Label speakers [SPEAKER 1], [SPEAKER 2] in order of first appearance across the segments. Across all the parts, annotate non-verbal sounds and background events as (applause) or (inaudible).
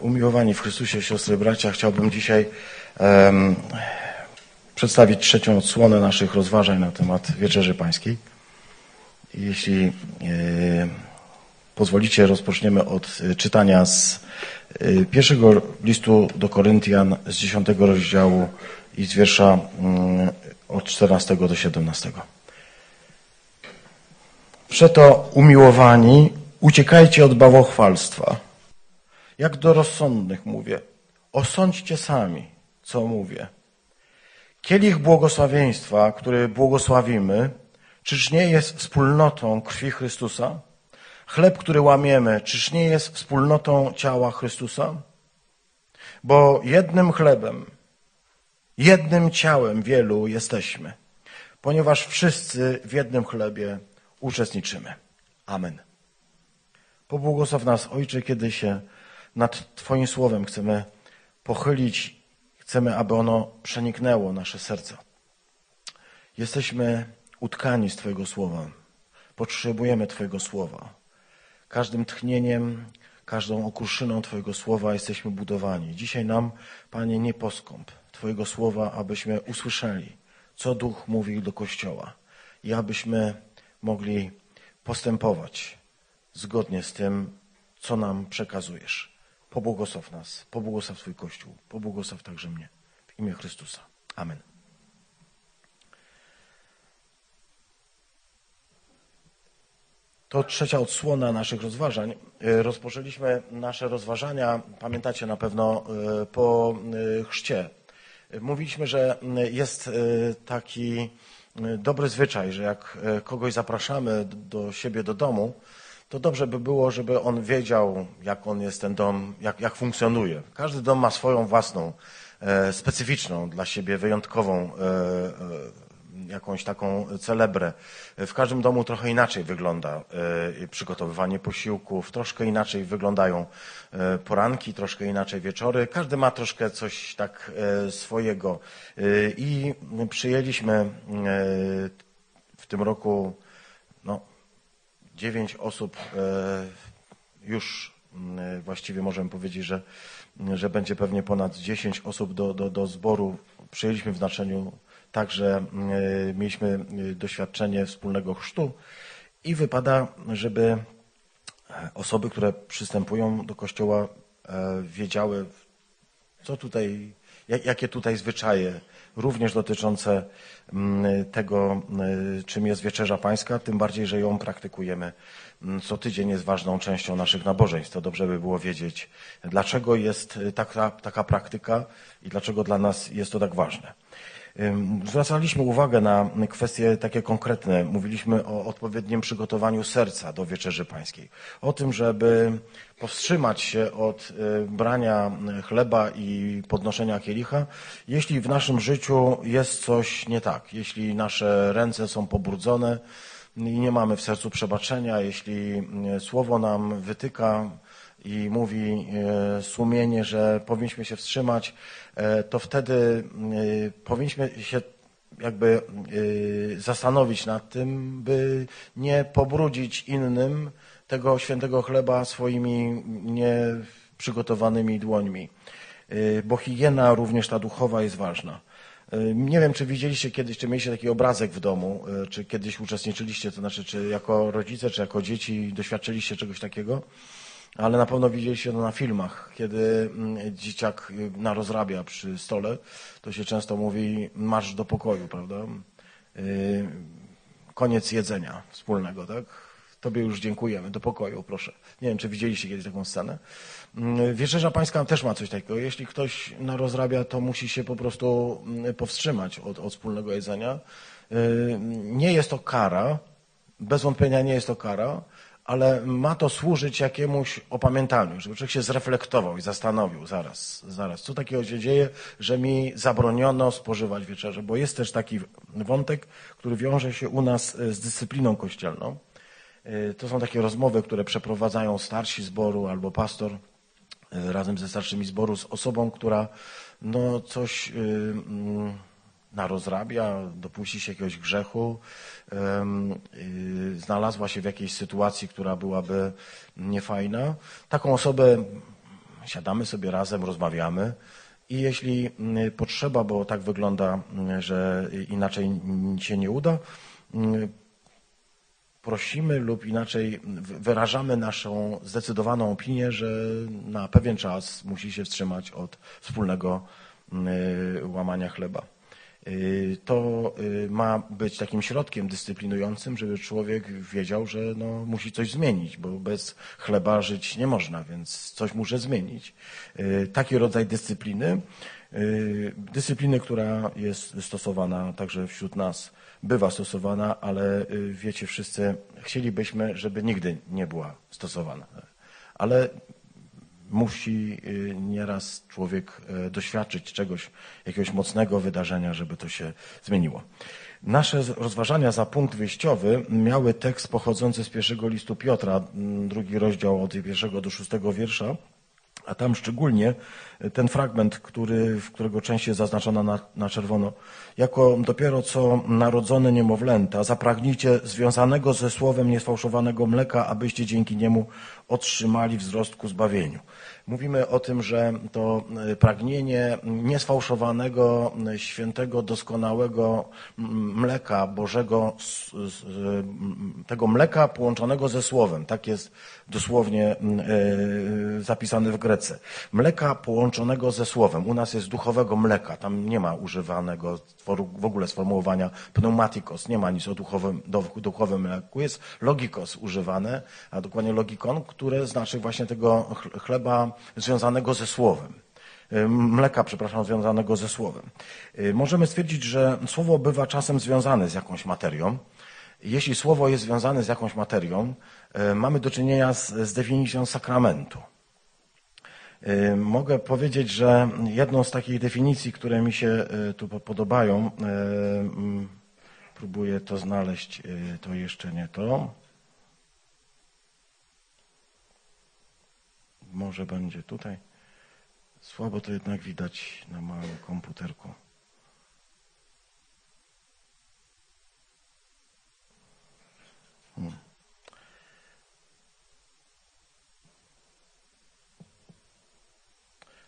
[SPEAKER 1] Umiłowani w Chrystusie, siostry bracia, chciałbym dzisiaj um, przedstawić trzecią odsłonę naszych rozważań na temat Wieczerzy Pańskiej. Jeśli e, pozwolicie, rozpoczniemy od e, czytania z e, pierwszego listu do Koryntian z dziesiątego rozdziału i z wiersza mm, od 14 do 17. Przeto umiłowani, uciekajcie od bałwochwalstwa jak do rozsądnych mówię. Osądźcie sami, co mówię. Kielich błogosławieństwa, który błogosławimy, czyż nie jest wspólnotą krwi Chrystusa? Chleb, który łamiemy, czyż nie jest wspólnotą ciała Chrystusa? Bo jednym chlebem, jednym ciałem wielu jesteśmy, ponieważ wszyscy w jednym chlebie uczestniczymy. Amen. Pobłogosław nas, Ojcze, kiedy się nad Twoim słowem chcemy pochylić, chcemy, aby ono przeniknęło nasze serca. Jesteśmy utkani z Twojego słowa. Potrzebujemy Twojego słowa. Każdym tchnieniem, każdą okruszyną Twojego słowa jesteśmy budowani. Dzisiaj nam, Panie, nie poskąp Twojego słowa, abyśmy usłyszeli, co Duch mówi do Kościoła i abyśmy mogli postępować zgodnie z tym, co nam przekazujesz. Pobłogosław nas, pobłogosław swój Kościół, pobłogosław także mnie. W imię Chrystusa. Amen. To trzecia odsłona naszych rozważań. E, rozpoczęliśmy nasze rozważania, pamiętacie na pewno, e, po e, chrzcie. Mówiliśmy, że jest taki dobry zwyczaj, że jak kogoś zapraszamy do siebie do domu, to dobrze by było, żeby on wiedział, jak on jest ten dom, jak, jak funkcjonuje. Każdy dom ma swoją własną, e, specyficzną dla siebie, wyjątkową, e, e, jakąś taką celebrę. W każdym domu trochę inaczej wygląda e, przygotowywanie posiłków, troszkę inaczej wyglądają e, poranki, troszkę inaczej wieczory. Każdy ma troszkę coś tak e, swojego. I przyjęliśmy w tym roku dziewięć osób e, już właściwie możemy powiedzieć, że, że będzie pewnie ponad dziesięć osób do, do, do zboru. Przyjęliśmy w znaczeniu także e, mieliśmy e, doświadczenie wspólnego chrztu i wypada, żeby osoby, które przystępują do kościoła, wiedziały, co tutaj, jakie tutaj zwyczaje również dotyczące mm, tego, y, czym jest wieczerza pańska, tym bardziej, że ją praktykujemy mm, co tydzień jest ważną częścią naszych nabożeństw. To dobrze by było wiedzieć, dlaczego jest y, taka, taka praktyka i dlaczego dla nas jest to tak ważne. Zwracaliśmy uwagę na kwestie takie konkretne. Mówiliśmy o odpowiednim przygotowaniu serca do wieczerzy pańskiej. O tym, żeby powstrzymać się od y, brania chleba i podnoszenia kielicha, jeśli w naszym życiu jest coś nie tak, jeśli nasze ręce są pobrudzone i nie mamy w sercu przebaczenia, jeśli y, słowo nam wytyka i mówi y, sumienie, że powinniśmy się wstrzymać, to wtedy powinniśmy się jakby zastanowić nad tym, by nie pobrudzić innym tego świętego chleba swoimi nieprzygotowanymi dłońmi. Bo higiena również ta duchowa jest ważna. Nie wiem, czy widzieliście kiedyś, czy mieliście taki obrazek w domu, czy kiedyś uczestniczyliście, to znaczy, czy jako rodzice, czy jako dzieci doświadczyliście czegoś takiego, ale na pewno widzieliście to na filmach, kiedy mm, dzieciak narozrabia przy stole, to się często mówi marsz do pokoju, prawda? Koniec jedzenia wspólnego, tak? Tobie już dziękujemy, do pokoju, proszę. Nie wiem, czy widzieliście kiedyś taką scenę. Mm, Wieczerza Pańska też ma coś takiego. Jeśli ktoś narozrabia, to musi się po prostu mm, powstrzymać od, od wspólnego jedzenia. Y, nie jest to kara, bez wątpienia nie jest to kara, ale ma to służyć jakiemuś opamiętaniu, żeby człowiek się zreflektował i zastanowił zaraz, zaraz, co takiego się dzieje, że mi zabroniono spożywać wieczerzę, bo jest też taki wątek, który wiąże się u nas y, z dyscypliną kościelną. Y, to są takie rozmowy, które przeprowadzają starsi zboru albo pastor y, razem ze starszymi zboru z osobą, która no, coś mm, narozrabia, dopuści się jakiegoś grzechu, znalazła się w jakiejś sytuacji, która byłaby niefajna. Taką osobę siadamy sobie razem, rozmawiamy i jeśli mm, potrzeba, bo tak wygląda, mm, że inaczej się nie uda, prosimy lub inaczej wyrażamy naszą zdecydowaną opinię, że na pewien czas musi się wstrzymać od wspólnego łamania chleba. Y, to y, ma być takim środkiem dyscyplinującym, żeby człowiek wiedział, że no, musi coś zmienić, bo bez chleba żyć nie można, więc coś muszę zmienić. Y, taki rodzaj dyscypliny, dyscypliny, która jest stosowana także wśród nas, bywa stosowana, ale wiecie wszyscy, chcielibyśmy, żeby nigdy nie była stosowana. Ale musi y, nieraz człowiek y, doświadczyć czegoś, jakiegoś mocnego wydarzenia, żeby to się zmieniło. Nasze rozważania za punkt wyjściowy miały tekst pochodzący z pierwszego listu Piotra, drugi rozdział od pierwszego do szóstego wiersza, a tam szczególnie ten fragment, który, w którego część jest zaznaczona na, na czerwono. Jako dopiero co narodzone niemowlęta, zapragnijcie związanego ze słowem niesfałszowanego mleka, abyście dzięki niemu otrzymali wzrost ku zbawieniu. Mówimy o tym, że to e, pragnienie niesfałszowanego, e, świętego, doskonałego mleka Bożego, tego mleka połączonego ze Słowem. Tak jest dosłownie e, zapisane w Grece. Mleka połączonego ze Słowem. U nas jest duchowego mleka. Tam nie ma używanego w ogóle sformułowania pneumatikos. Nie ma nic o duchowym, duchowym mleku. Jest logikos używane, a dokładnie logikon, które znaczy właśnie tego chleba związanego ze słowem. Y, mleka, przepraszam, związanego ze słowem. Y, możemy stwierdzić, że słowo bywa czasem związane z jakąś materią. Jeśli słowo jest związane z jakąś materią, y, mamy do czynienia z, z definicją sakramentu. Mogę powiedzieć, że jedną z takich definicji, które mi się tu podobają, próbuję to znaleźć, to jeszcze nie to. może będzie tutaj. Słabo to jednak widać na małym komputerku.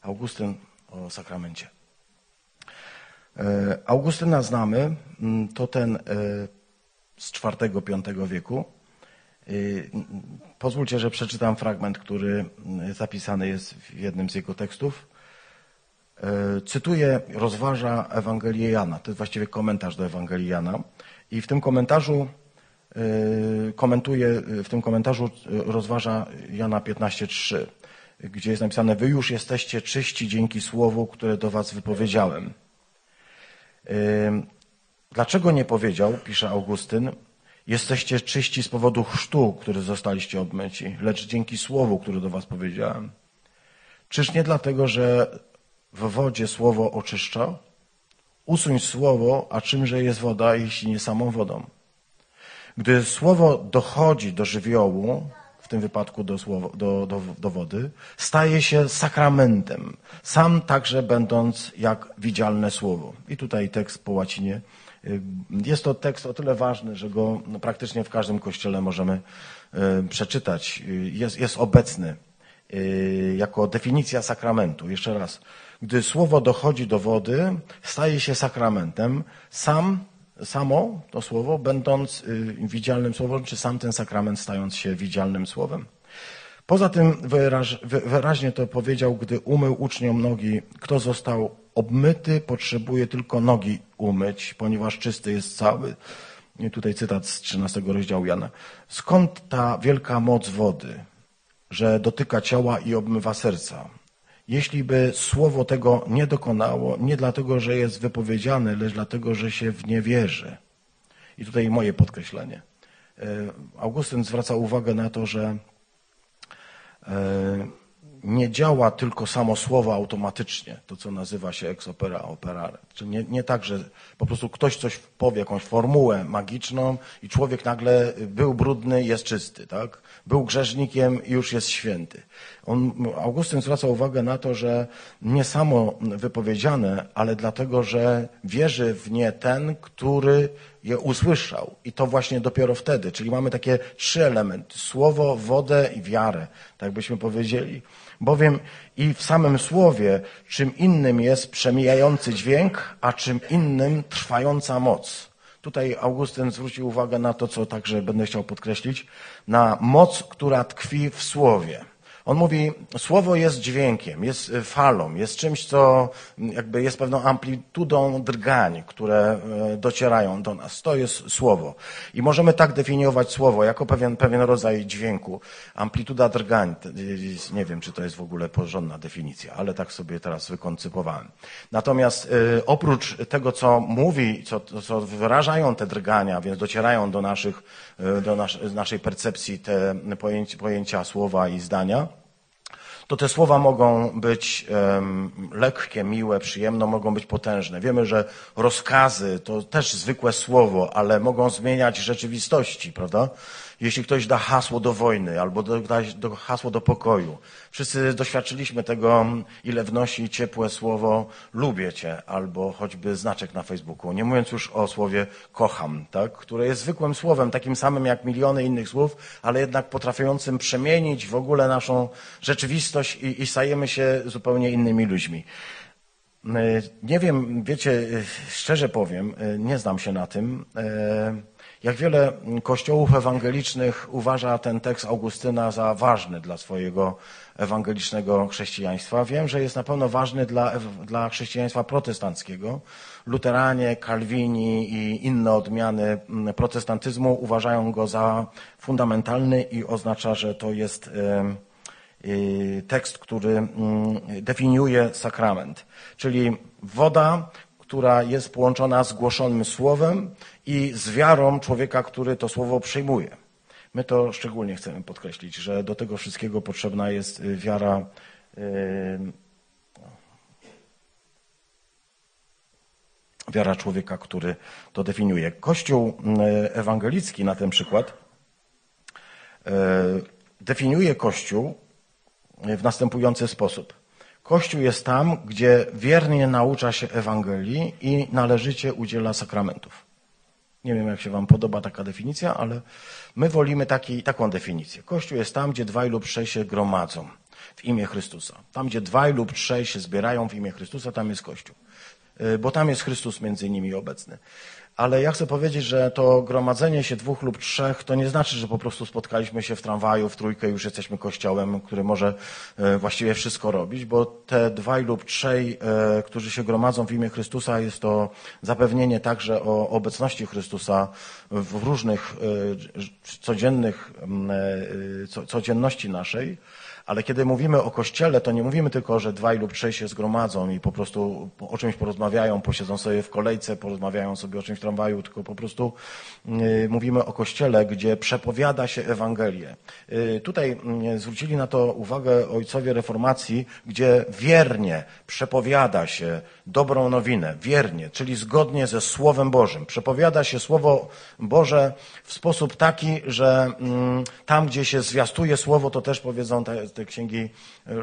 [SPEAKER 1] Augustyn o sakramencie. E, Augustyna znamy, mm, to ten e, z IV-V wieku. Y, pozwólcie, że przeczytam fragment, który y, zapisany jest w jednym z jego tekstów. Cytuję, rozważa Ewangelię Jana. To jest właściwie komentarz do Ewangelii Jana. I w tym komentarzu komentuje, w tym komentarzu rozważa Jana 15:3, gdzie jest napisane: Wy już jesteście czyści dzięki słowu, które do was wypowiedziałem. Dlaczego nie powiedział, pisze Augustyn, Jesteście czyści z powodu chrztu, który zostaliście obmyci, lecz dzięki słowu, które do was powiedziałem. Czyż nie dlatego, że w wodzie słowo oczyszcza? Usuń słowo, a czymże jest woda, jeśli nie samą wodą? Gdy słowo dochodzi do żywiołu, w tym wypadku do, słowo, do, do, do wody, staje się sakramentem, sam także będąc jak widzialne słowo. I tutaj tekst po łacinie Y, jest to tekst o tyle ważny, że go no, praktycznie w każdym kościele możemy y, przeczytać. Y, jest, jest obecny jako definicja sakramentu. Jeszcze raz. Gdy słowo dochodzi do wody, staje się sakramentem. Sam, samo to słowo, będąc widzialnym słowem, czy sam ten sakrament stając się widzialnym słowem. Poza tym wyraź, wyraźnie to powiedział, gdy umył uczniom nogi, kto został obmyty, potrzebuje tylko nogi umyć, ponieważ czysty jest cały. I tutaj cytat z 13 rozdziału Jana. Skąd ta wielka moc wody, że dotyka ciała i obmywa serca? Jeśli by słowo tego nie dokonało, nie dlatego, że jest wypowiedziane, lecz dlatego, że się w nie wierzy. I tutaj moje podkreślenie. E, Augustyn zwraca uwagę na to, że e, nie działa tylko samo słowo automatycznie, to co nazywa się ex opera operare. Czyli nie, nie tak, że po prostu ktoś coś powie, jakąś formułę magiczną i człowiek nagle był brudny, jest czysty, tak? Był grzesznikiem i już jest święty. On, Augustyn zwraca uwagę na to, że nie samo wypowiedziane, ale dlatego, że wierzy w nie ten, który je usłyszał. I to właśnie dopiero wtedy. Czyli mamy takie trzy elementy. Słowo, wodę i wiarę. Tak byśmy powiedzieli. Bowiem i w samym słowie czym innym jest przemijający dźwięk, a czym innym trwająca moc. Tutaj Augustyn zwrócił uwagę na to, co także będę chciał podkreślić, na moc, która tkwi w słowie. On mówi, słowo jest dźwiękiem, jest y, falą, jest czymś, co jakby jest pewną amplitudą drgań, które y, docierają do nas. To jest słowo. I możemy tak definiować słowo jako pewien, pewien rodzaj dźwięku. Amplituda drgań, y, nie wiem, czy to jest w ogóle porządna definicja, ale tak sobie teraz wykoncypowałem. Natomiast oprócz tego, co mówi, co, co wyrażają te drgania, więc docierają do, naszych, do nas, naszej percepcji te pojęcia, pojęcia słowa i zdania, to te słowa mogą być um, lekkie, miłe, przyjemne, mogą być potężne. Wiemy, że rozkazy to też zwykłe słowo, ale mogą zmieniać rzeczywistości, prawda? Jeśli ktoś da hasło do wojny albo da hasło do pokoju. Wszyscy doświadczyliśmy tego, ile wnosi ciepłe słowo lubię cię albo choćby znaczek na Facebooku. Nie mówiąc już o słowie kocham, tak? które jest zwykłym słowem, takim samym jak miliony innych słów, ale jednak potrafiącym przemienić w ogóle naszą rzeczywistość i, i stajemy się zupełnie innymi ludźmi. Nie wiem, wiecie, szczerze powiem, nie znam się na tym. Jak wiele kościołów ewangelicznych uważa ten tekst Augustyna za ważny dla swojego ewangelicznego chrześcijaństwa. Wiem, że jest na pewno ważny dla, dla chrześcijaństwa protestanckiego. Luteranie, Kalwini i inne odmiany protestantyzmu uważają go za fundamentalny i oznacza, że to jest tekst, który definiuje sakrament. Czyli woda, która jest połączona z głoszonym słowem i z wiarą człowieka, który to słowo przyjmuje. My to szczególnie chcemy podkreślić, że do tego wszystkiego potrzebna jest y, wiara. Yy, wiara człowieka, który to definiuje. Kościół y, ewangelicki na ten przykład y, definiuje Kościół w następujący sposób. Kościół jest tam, gdzie wiernie naucza się Ewangelii i należycie udziela sakramentów. Nie wiem, jak się Wam podoba taka definicja, ale my wolimy taki, taką definicję. Kościół jest tam, gdzie dwaj lub trzej się gromadzą w imię Chrystusa. Tam, gdzie dwaj lub trzej się zbierają w imię Chrystusa, tam jest Kościół. Y, bo tam jest Chrystus między nimi obecny. Ale ja chcę powiedzieć, że to gromadzenie się dwóch lub trzech to nie znaczy, że po prostu spotkaliśmy się w tramwaju, w trójkę już jesteśmy kościołem, który może e, właściwie wszystko robić, bo te dwaj lub trzej, e, którzy się gromadzą w imię Chrystusa, jest to zapewnienie także o obecności Chrystusa w różnych e, codziennych, codzienności naszej. Ale kiedy mówimy o kościele, to nie mówimy tylko, że dwaj lub trzej się zgromadzą i po prostu o czymś porozmawiają, posiedzą sobie w kolejce, porozmawiają sobie o czymś w tramwaju, tylko po prostu yy, mówimy o kościele, gdzie przepowiada się Ewangelię. Yy, tutaj yy, zwrócili na to uwagę ojcowie reformacji, gdzie wiernie przepowiada się dobrą nowinę, wiernie, czyli zgodnie ze Słowem Bożym. Przepowiada się Słowo Boże w sposób taki, że mm, tam, gdzie się zwiastuje Słowo, to też powiedzą te, te księgi e, e, e,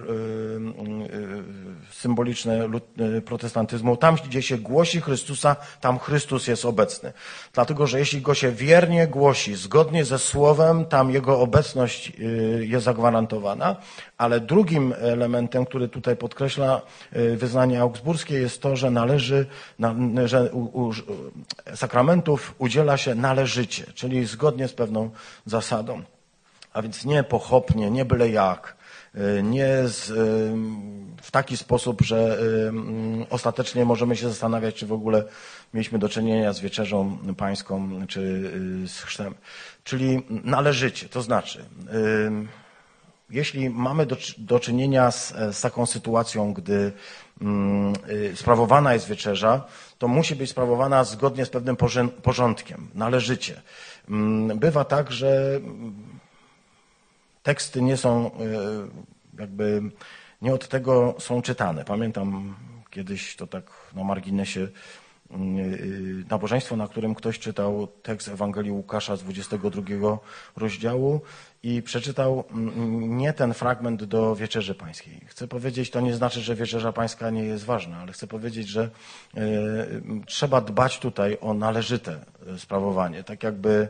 [SPEAKER 1] symboliczne protestantyzmu. Tam, gdzie się głosi Chrystusa, tam Chrystus jest obecny. Dlatego, że jeśli go się wiernie głosi, zgodnie ze Słowem, tam jego obecność jest zagwarantowana. Ale drugim elementem, który tutaj podkreśla wyznanie augsburskie, jest to, że należy, że sakramentów udziela się należycie, czyli zgodnie z pewną zasadą. A więc nie pochopnie, nie byle jak, nie z, y, w taki sposób, że y, ostatecznie możemy się zastanawiać, czy w ogóle mieliśmy do czynienia z wieczerzą pańską, czy z chrztem. Czyli należycie, to znaczy, jeśli mamy do, do czynienia z, z, taką sytuacją, gdy mm, sprawowana jest wieczerza, to musi być sprawowana zgodnie z pewnym porządkiem, należycie. Mm, bywa tak, że teksty nie są e, jakby, nie od tego są czytane. Pamiętam kiedyś to tak na marginesie mm, e, nabożeństwo, na którym ktoś czytał tekst Ewangelii Łukasza z 22 rozdziału i przeczytał mm, nie ten fragment do Wieczerzy Pańskiej. Chcę powiedzieć, to nie znaczy, że Wieczerza Pańska nie jest ważna, ale chcę powiedzieć, że y, trzeba dbać tutaj o należyte sprawowanie. Tak jakby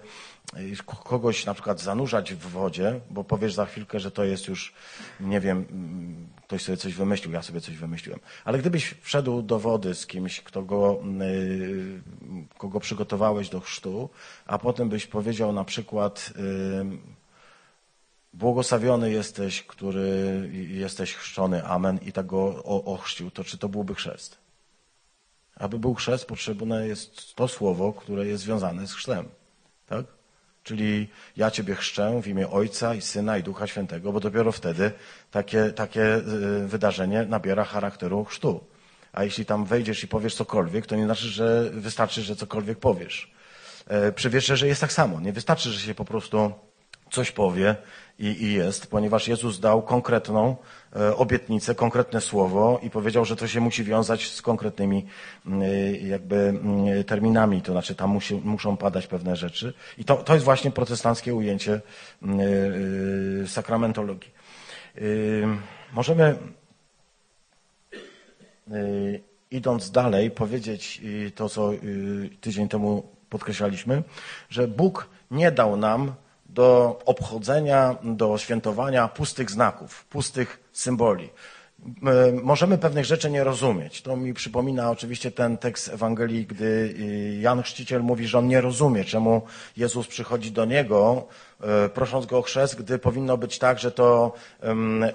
[SPEAKER 1] kogoś na przykład zanurzać w wodzie, bo powiesz za chwilkę, że to jest już, nie wiem, mm, ktoś sobie coś wymyślił, ja sobie coś wymyśliłem. Ale gdybyś wszedł do wody z kimś, kto go, kogo przygotowałeś do chrztu, a potem byś powiedział na przykład, błogosławiony jesteś, który jesteś chrzczony, amen, i tak go ochrzcił, to czy to byłby chrzest? Aby był chrzest, potrzebne jest to słowo, które jest związane z chrztem. Tak? Czyli ja Ciebie chrzczę w imię Ojca i Syna i Ducha Świętego, bo dopiero wtedy takie, takie y, wydarzenie nabiera charakteru chrztu. A jeśli tam wejdziesz i powiesz cokolwiek, to nie znaczy, że wystarczy, że cokolwiek powiesz. E, przy wieczerzy jest tak samo. Nie wystarczy, że się po prostu coś powie i, i jest, ponieważ Jezus dał konkretną e, obietnicę, konkretne słowo i powiedział, że to się musi wiązać z konkretnymi mm, jakby mm, terminami, to znaczy tam musi, muszą padać pewne rzeczy. I to, to jest właśnie protestanckie ujęcie mm, e, sakramentologii. E, możemy idąc dalej powiedzieć to, co tydzień temu podkreślaliśmy, że Bóg nie dał nam do obchodzenia, do świętowania pustych znaków, pustych symboli. Możemy pewnych rzeczy nie rozumieć. To mi przypomina oczywiście ten tekst Ewangelii, gdy y, Jan Chrzciciel mówi, że on nie rozumie, czemu Jezus przychodzi do niego E, prosząc go o chrzest, gdy powinno być tak, że to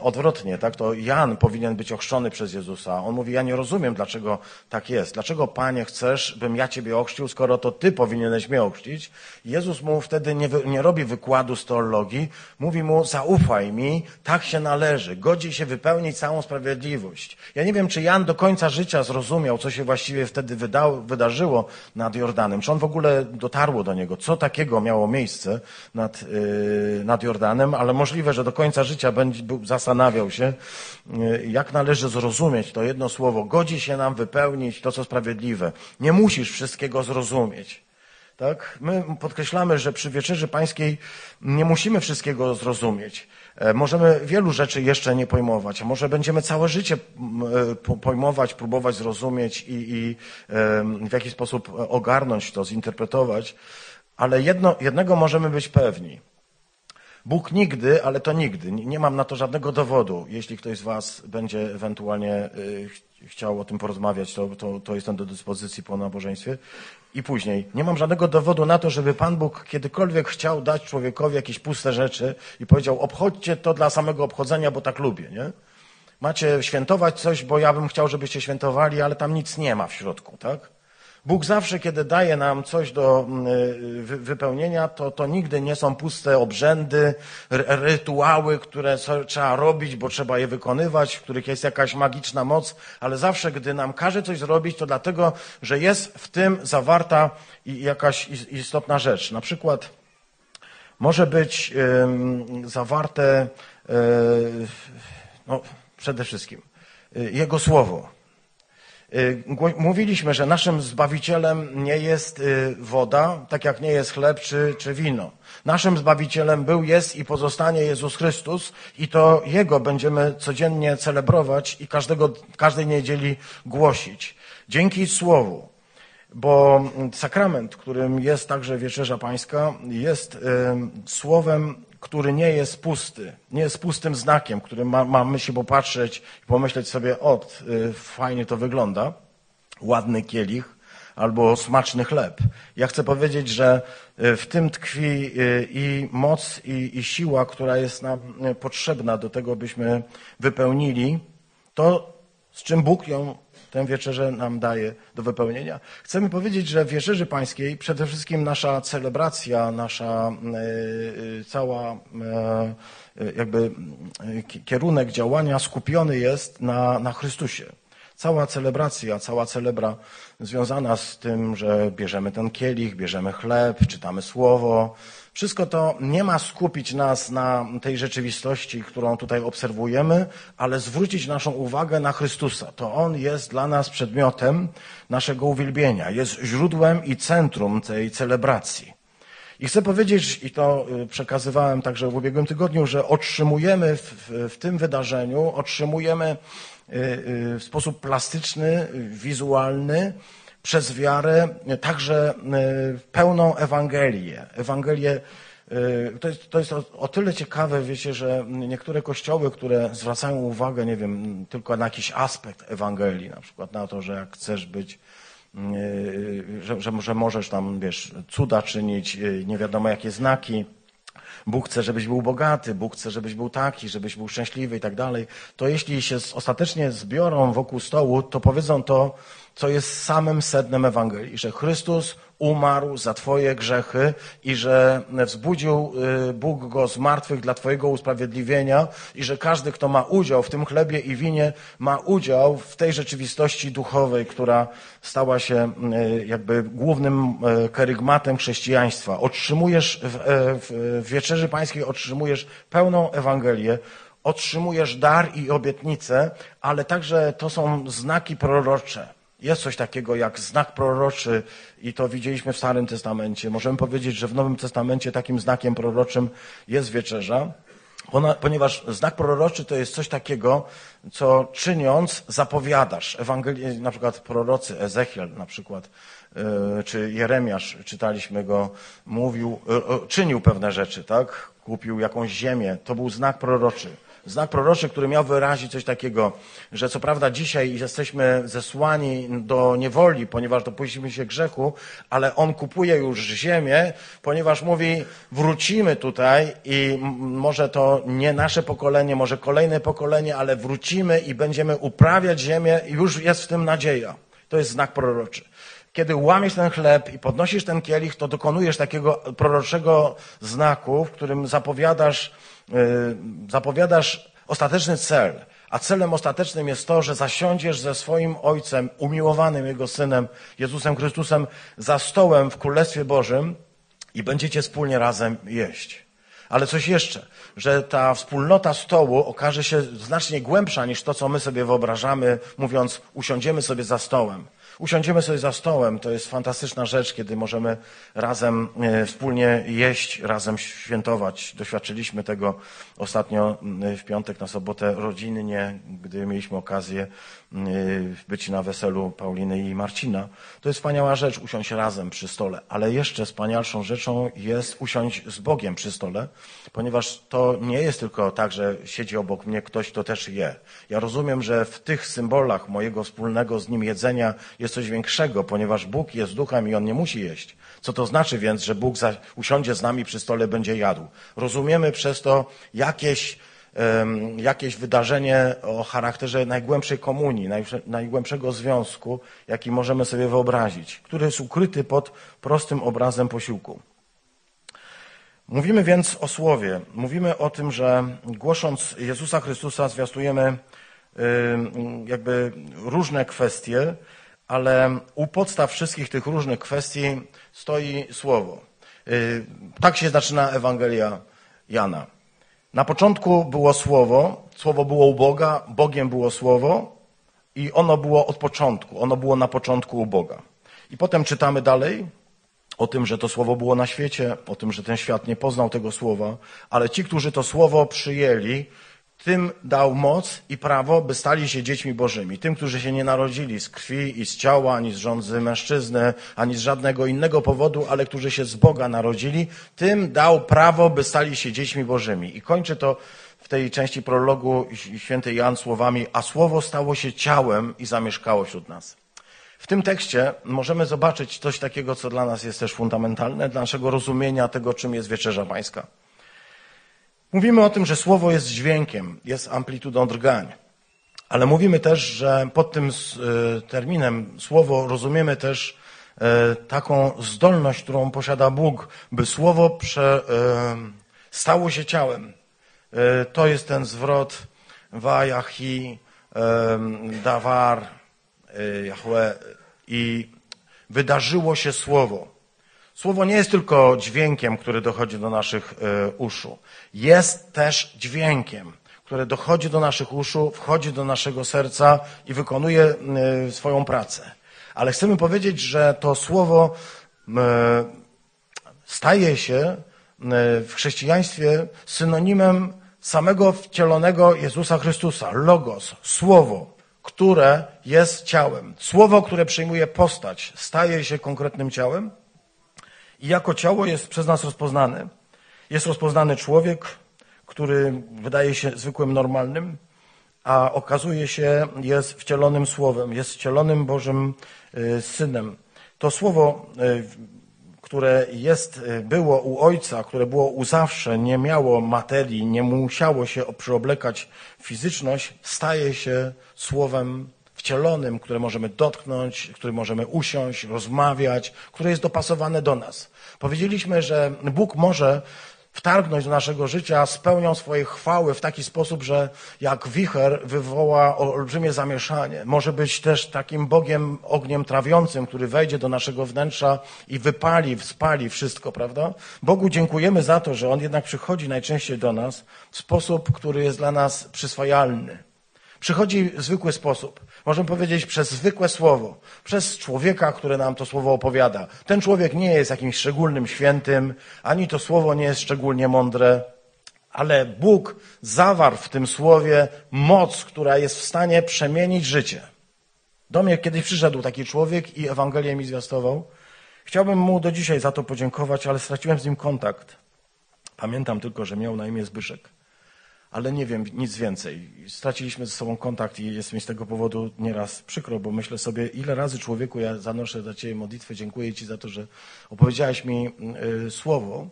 [SPEAKER 1] odwrotnie, tak? To Jan powinien być ochrzczony przez Jezusa. On mówi, ja nie rozumiem, dlaczego tak jest. Dlaczego, Panie, chcesz, bym ja Ciebie ochrzcił, skoro to Ty powinieneś mnie ochrzcić? Jezus mu wtedy nie, nie robi wykładu z teologii. Mówi mu, zaufaj mi, tak się należy. Godzi się wypełnić całą sprawiedliwość. Ja nie wiem, czy Jan do końca życia zrozumiał, co się właściwie wtedy wydarzyło nad Jordanem. Czy on w ogóle dotarło do niego? Co takiego miało miejsce nad nad Jordanem, ale możliwe, że do końca życia będzie zastanawiał się, y, jak należy zrozumieć to jedno słowo. Godzi się nam wypełnić to, co sprawiedliwe. Nie musisz wszystkiego zrozumieć. Tak? My podkreślamy, że przy Wieczerzy Pańskiej nie musimy wszystkiego zrozumieć. E, możemy wielu rzeczy jeszcze nie pojmować, a może będziemy całe życie e, pojmować, próbować zrozumieć i, i w jakiś sposób ogarnąć to, zinterpretować, ale jedno, jednego możemy być pewni. Bóg nigdy, ale to nigdy. Nie mam na to żadnego dowodu. Jeśli ktoś z Was będzie ewentualnie y, chciał o tym porozmawiać, to, to, to jestem do dyspozycji po nabożeństwie. I później. Nie mam żadnego dowodu na to, żeby Pan Bóg kiedykolwiek chciał dać człowiekowi jakieś puste rzeczy i powiedział, obchodźcie to dla samego obchodzenia, bo tak lubię, nie? Macie świętować coś, bo ja bym chciał, żebyście świętowali, ale tam nic nie ma w środku, tak? Bóg zawsze, kiedy daje nam coś do mm, y, wypełnienia, to, to nigdy nie są puste obrzędy, rytuały, które trzeba robić, bo trzeba je wykonywać, w których jest jakaś magiczna moc, ale zawsze, gdy nam każe coś zrobić, to dlatego, że jest w tym zawarta jakaś istotna rzecz. Na przykład może być zawarte no, przede wszystkim y, Jego Słowo. Y, mówiliśmy, że naszym Zbawicielem nie jest y, woda, tak jak nie jest chleb czy, czy wino. Naszym Zbawicielem był, jest i pozostanie Jezus Chrystus i to Jego będziemy codziennie celebrować i każdego, każdej niedzieli głosić. Dzięki Słowu, bo sakrament, którym jest także Wieczerza Pańska, jest y, Słowem który nie jest pusty, nie jest pustym znakiem, którym ma, mamy się popatrzeć i pomyśleć sobie, o, y, fajnie to wygląda, ładny kielich albo smaczny chleb. Ja chcę powiedzieć, że y, w tym tkwi y, i moc, i, i siła, która jest nam potrzebna do tego, byśmy wypełnili to, z czym Bóg ją tę wieczerzę nam daje do wypełnienia. Chcemy powiedzieć, że w Wieczerzy Pańskiej przede wszystkim nasza celebracja, nasza y, cała y, jakby kierunek działania skupiony jest na, na Chrystusie. Cała celebracja, cała celebra związana z tym, że bierzemy ten kielich, bierzemy chleb, czytamy słowo, wszystko to nie ma skupić nas na tej rzeczywistości, którą tutaj obserwujemy, ale zwrócić naszą uwagę na Chrystusa. To On jest dla nas przedmiotem naszego uwielbienia, jest źródłem i centrum tej celebracji. I chcę powiedzieć, i to y, przekazywałem także w ubiegłym tygodniu, że otrzymujemy w, w tym wydarzeniu, otrzymujemy y, y, w sposób plastyczny, wizualny, przez wiarę także pełną Ewangelię. Ewangelię to jest, to jest o, o, tyle ciekawe, wiecie, że niektóre kościoły, które zwracają uwagę, nie wiem, tylko na jakiś aspekt Ewangelii, na przykład na to, że jak chcesz być Yy, że, że, że możesz tam, wiesz, cuda czynić, nie wiadomo jakie znaki. Bóg chce, żebyś był bogaty, Bóg chce, żebyś był taki, żebyś był szczęśliwy i tak dalej. To jeśli się ostatecznie zbiorą wokół stołu, to powiedzą to, co jest samym sednem Ewangelii, że Chrystus umarł za Twoje grzechy i że wzbudził y, Bóg go z martwych dla Twojego usprawiedliwienia i że każdy, kto ma udział w tym chlebie i winie, ma udział w tej rzeczywistości duchowej, która stała się y, jakby głównym y, kerygmatem chrześcijaństwa. Otrzymujesz w, w Wieczerzy Pańskiej otrzymujesz pełną Ewangelię, otrzymujesz dar i obietnicę, ale także to są znaki prorocze. Jest coś takiego jak znak proroczy i to widzieliśmy w Starym Testamencie. Możemy powiedzieć, że w Nowym Testamencie takim znakiem proroczym jest wieczerza, ponieważ znak proroczy to jest coś takiego, co czyniąc zapowiadasz. Ewangelii, na przykład prorocy Ezechiel na przykład, e, czy Jeremiasz, czytaliśmy go, mówił, e, czynił pewne rzeczy, tak? Kupił jakąś ziemię. To był znak proroczy. Znak proroczy, który miał wyrazić coś takiego, że co prawda dzisiaj jesteśmy zesłani do niewoli, ponieważ dopuściliśmy się grzechu, ale on kupuje już ziemię, ponieważ mówi, wrócimy tutaj i może to nie nasze pokolenie, może kolejne pokolenie, ale wrócimy i będziemy uprawiać ziemię i już jest w tym nadzieja. To jest znak proroczy kiedy łamiesz ten chleb i podnosisz ten kielich, to dokonujesz takiego proroczego znaku, w którym zapowiadasz Y, zapowiadasz ostateczny cel, a celem ostatecznym jest to, że zasiądziesz ze swoim Ojcem, umiłowanym Jego Synem, Jezusem Chrystusem, za stołem w Królestwie Bożym i będziecie wspólnie razem jeść. Ale coś jeszcze, że ta wspólnota stołu okaże się znacznie głębsza niż to, co my sobie wyobrażamy, mówiąc, usiądziemy sobie za stołem. Usiądziemy sobie za stołem. To jest fantastyczna rzecz, kiedy możemy razem e, wspólnie jeść, razem świętować. Doświadczyliśmy tego ostatnio w piątek na sobotę rodzinnie, gdy mieliśmy okazję być na weselu Pauliny i Marcina. To jest wspaniała rzecz, usiąść razem przy stole. Ale jeszcze wspanialszą rzeczą jest usiąść z Bogiem przy stole, ponieważ to nie jest tylko tak, że siedzi obok mnie ktoś, kto też je. Ja rozumiem, że w tych symbolach mojego wspólnego z Nim jedzenia jest coś większego, ponieważ Bóg jest duchem i On nie musi jeść. Co to znaczy więc, że Bóg usiądzie z nami przy stole, będzie jadł? Rozumiemy przez to jakieś jakieś wydarzenie o charakterze najgłębszej komunii, najgłębszego związku, jaki możemy sobie wyobrazić, który jest ukryty pod prostym obrazem posiłku. Mówimy więc o słowie. Mówimy o tym, że głosząc Jezusa Chrystusa zwiastujemy jakby różne kwestie, ale u podstaw wszystkich tych różnych kwestii stoi słowo. Y, tak się zaczyna Ewangelia Jana. Na początku było Słowo, Słowo było u Boga, Bogiem było Słowo i ono było od początku, ono było na początku u Boga. I potem czytamy dalej o tym, że to Słowo było na świecie, o tym, że ten świat nie poznał tego Słowa, ale ci, którzy to Słowo przyjęli, tym dał moc i prawo, by stali się dziećmi bożymi. Tym, którzy się nie narodzili z krwi i z ciała, ani z rządzy mężczyzny, ani z żadnego innego powodu, ale którzy się z Boga narodzili, tym dał prawo, by stali się dziećmi bożymi. I kończy to w tej części prologu święty Jan słowami, a słowo stało się ciałem i zamieszkało wśród nas. W tym tekście możemy zobaczyć coś takiego, co dla nas jest też fundamentalne, dla naszego rozumienia tego, czym jest wieczerza pańska. Mówimy o tym, że słowo jest dźwiękiem, jest amplitudą drgań. Ale mówimy też, że pod tym e, terminem słowo rozumiemy też e, taką zdolność, którą posiada Bóg, by słowo prze, e, stało się ciałem. To jest ten zwrot Wajahi, Dawar, Yahweh i wydarzyło się słowo. Słowo nie jest tylko dźwiękiem, który dochodzi do naszych uszu. Jest też dźwiękiem, który dochodzi do naszych uszu, wchodzi do naszego serca i wykonuje e, swoją pracę. Ale chcemy powiedzieć, że to słowo staje się e, w chrześcijaństwie synonimem samego wcielonego Jezusa Chrystusa, Logos, Słowo, które jest ciałem. Słowo, które przyjmuje postać, staje się konkretnym ciałem i jako ciało jest przez nas rozpoznany. Jest rozpoznany człowiek, który wydaje się zwykłym, normalnym, a okazuje się jest wcielonym Słowem, jest wcielonym Bożym y, Synem. To Słowo, y, które jest, y, było u Ojca, które było u zawsze, nie miało materii, nie musiało się przyoblekać fizyczność, staje się Słowem wcielonym, które możemy dotknąć, które możemy usiąść, rozmawiać, które jest dopasowane do nas. Powiedzieliśmy, że Bóg może wtargnąć do naszego życia z pełnią swojej chwały w taki sposób, że jak wicher wywoła olbrzymie zamieszanie. Może być też takim Bogiem ogniem trawiącym, który wejdzie do naszego wnętrza i wypali, spali wszystko, prawda? Bogu dziękujemy za to, że On jednak przychodzi najczęściej do nas w sposób, który jest dla nas przyswajalny. Przychodzi w zwykły sposób. Możemy powiedzieć przez zwykłe słowo, przez człowieka, który nam to słowo opowiada. Ten człowiek nie jest jakimś szczególnym świętym, ani to słowo nie jest szczególnie mądre, ale Bóg zawarł w tym słowie moc, która jest w stanie przemienić życie. Do mnie kiedyś przyszedł taki człowiek i Ewangelię mi zwiastował. Chciałbym mu do dzisiaj za to podziękować, ale straciłem z nim kontakt. Pamiętam tylko, że miał na imię Zbyszek ale nie wiem nic więcej. Straciliśmy ze sobą kontakt i jest mi z tego powodu nieraz przykro, bo myślę sobie, ile razy człowieku ja zanoszę za Ciebie modlitwę, dziękuję Ci za to, że opowiedziałeś mi y, słowo.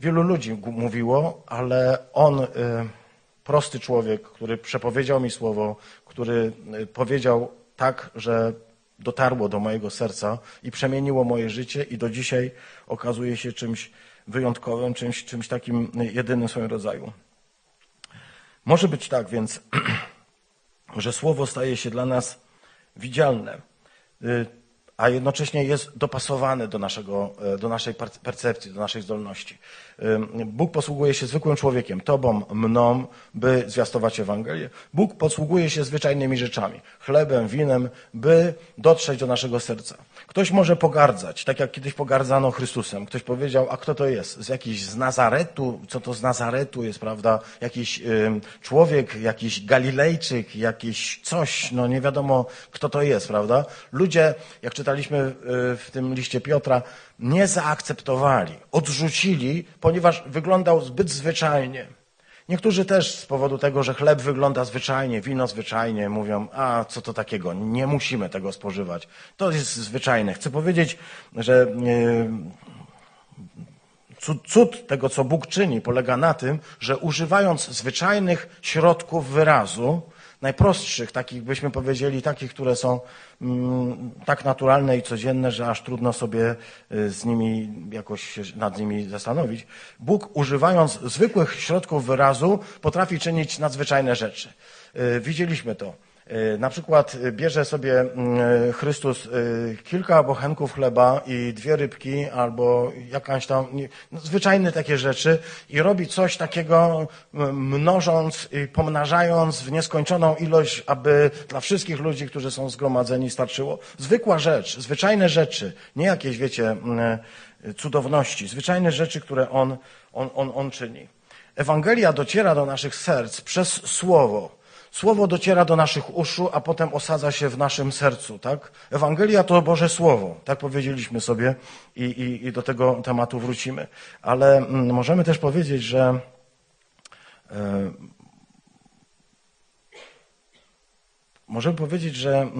[SPEAKER 1] Wielu ludzi mówiło, ale on, y, prosty człowiek, który przepowiedział mi słowo, który y, powiedział tak, że dotarło do mojego serca i przemieniło moje życie i do dzisiaj okazuje się czymś wyjątkowym, czymś, czymś takim jedynym w swoim rodzaju. Może być tak więc, (clears throat) że słowo staje się dla nas widzialne. A jednocześnie jest dopasowany do, naszego, e, do naszej percepcji, do naszej zdolności. Bóg posługuje się zwykłym człowiekiem, tobą, mną, by zwiastować Ewangelię. Bóg posługuje się zwyczajnymi rzeczami, chlebem, winem, by dotrzeć do naszego serca. Ktoś może pogardzać, tak jak kiedyś pogardzano Chrystusem. Ktoś powiedział, a kto to jest? Z jakiś z Nazaretu? Co to z Nazaretu jest, prawda? Jakiś człowiek, jakiś Galilejczyk, jakiś coś, no nie wiadomo kto to jest, prawda? Ludzie, jak czytamy czytaliśmy e, w tym liście Piotra, nie zaakceptowali, odrzucili, ponieważ wyglądał zbyt zwyczajnie. Niektórzy też z powodu tego, że chleb wygląda zwyczajnie, wino zwyczajnie, mówią, a co to takiego, nie musimy tego spożywać. To jest zwyczajne. Chcę powiedzieć, że e, cud tego, co Bóg czyni, polega na tym, że używając zwyczajnych środków wyrazu, najprostszych, takich byśmy powiedzieli, takich, które są mm, tak naturalne i codzienne, że aż trudno sobie y, z nimi jakoś nad nimi zastanowić. Bóg używając zwykłych środków wyrazu potrafi czynić nadzwyczajne rzeczy. Y, widzieliśmy to. E, na przykład e, bierze sobie mm, e, Chrystus kilka bochenków chleba i dwie rybki albo jakaś tam, no, zwyczajne takie rzeczy i robi coś takiego mnożąc i pomnażając w nieskończoną ilość, aby dla wszystkich ludzi, którzy są zgromadzeni starczyło. Zwykła rzecz, zwyczajne rzeczy, nie jakieś, wiecie, cudowności, zwyczajne rzeczy, które On, on, on, on czyni. Ewangelia dociera do naszych serc przez Słowo. Słowo dociera do naszych uszu, a potem osadza się w naszym sercu, tak? Ewangelia to Boże Słowo, tak powiedzieliśmy sobie i, i, i do tego tematu wrócimy. Ale mm, możemy też powiedzieć, że e, Możemy powiedzieć, że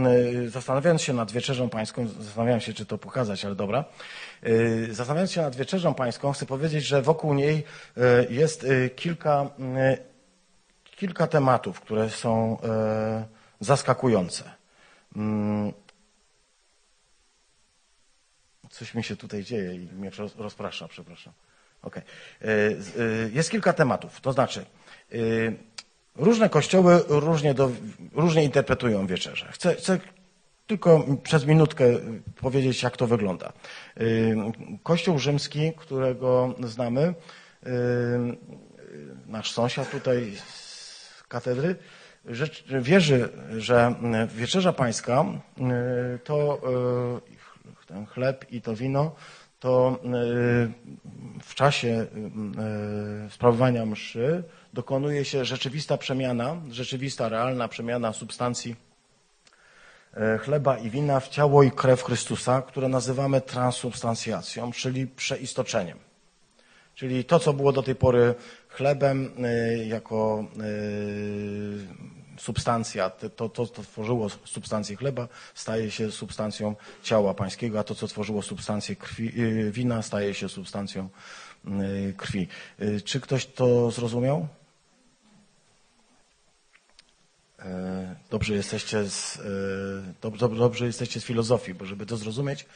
[SPEAKER 1] e, zastanawiając się nad wieczerzą pańską, zastanawiałem się, czy to pokazać, ale dobra. E, zastanawiając się nad wieczerzą pańską, chcę powiedzieć, że wokół niej jest kilka kilka tematów, które są e, zaskakujące. Mm. Coś mi się tutaj dzieje i mnie rozprasza, przepraszam. Okay. E, e, jest kilka tematów, to znaczy różne kościoły różnie, do, różnie interpretują wieczerze. Chcę, chcę tylko przez minutkę powiedzieć, jak to wygląda. Kościół rzymski, którego znamy, nasz sąsiad tutaj katedry, rzecz, wierzy, że wieczerza pańska y, to y, ten chleb i to wino to w czasie sprawowania mszy dokonuje się rzeczywista przemiana, rzeczywista, realna przemiana substancji chleba i wina w ciało i krew Chrystusa, które nazywamy transubstancjacją, czyli przeistoczeniem. Czyli to, co było do tej pory chlebem jako substancja, to, to, co tworzyło substancję chleba, staje się substancją ciała pańskiego, a to, co tworzyło substancję krwi, y, wina, staje się substancją krwi. Czy ktoś to zrozumiał? E, dobrze jesteście z, dobrze, dobrze jesteście z filozofii, bo żeby to zrozumieć,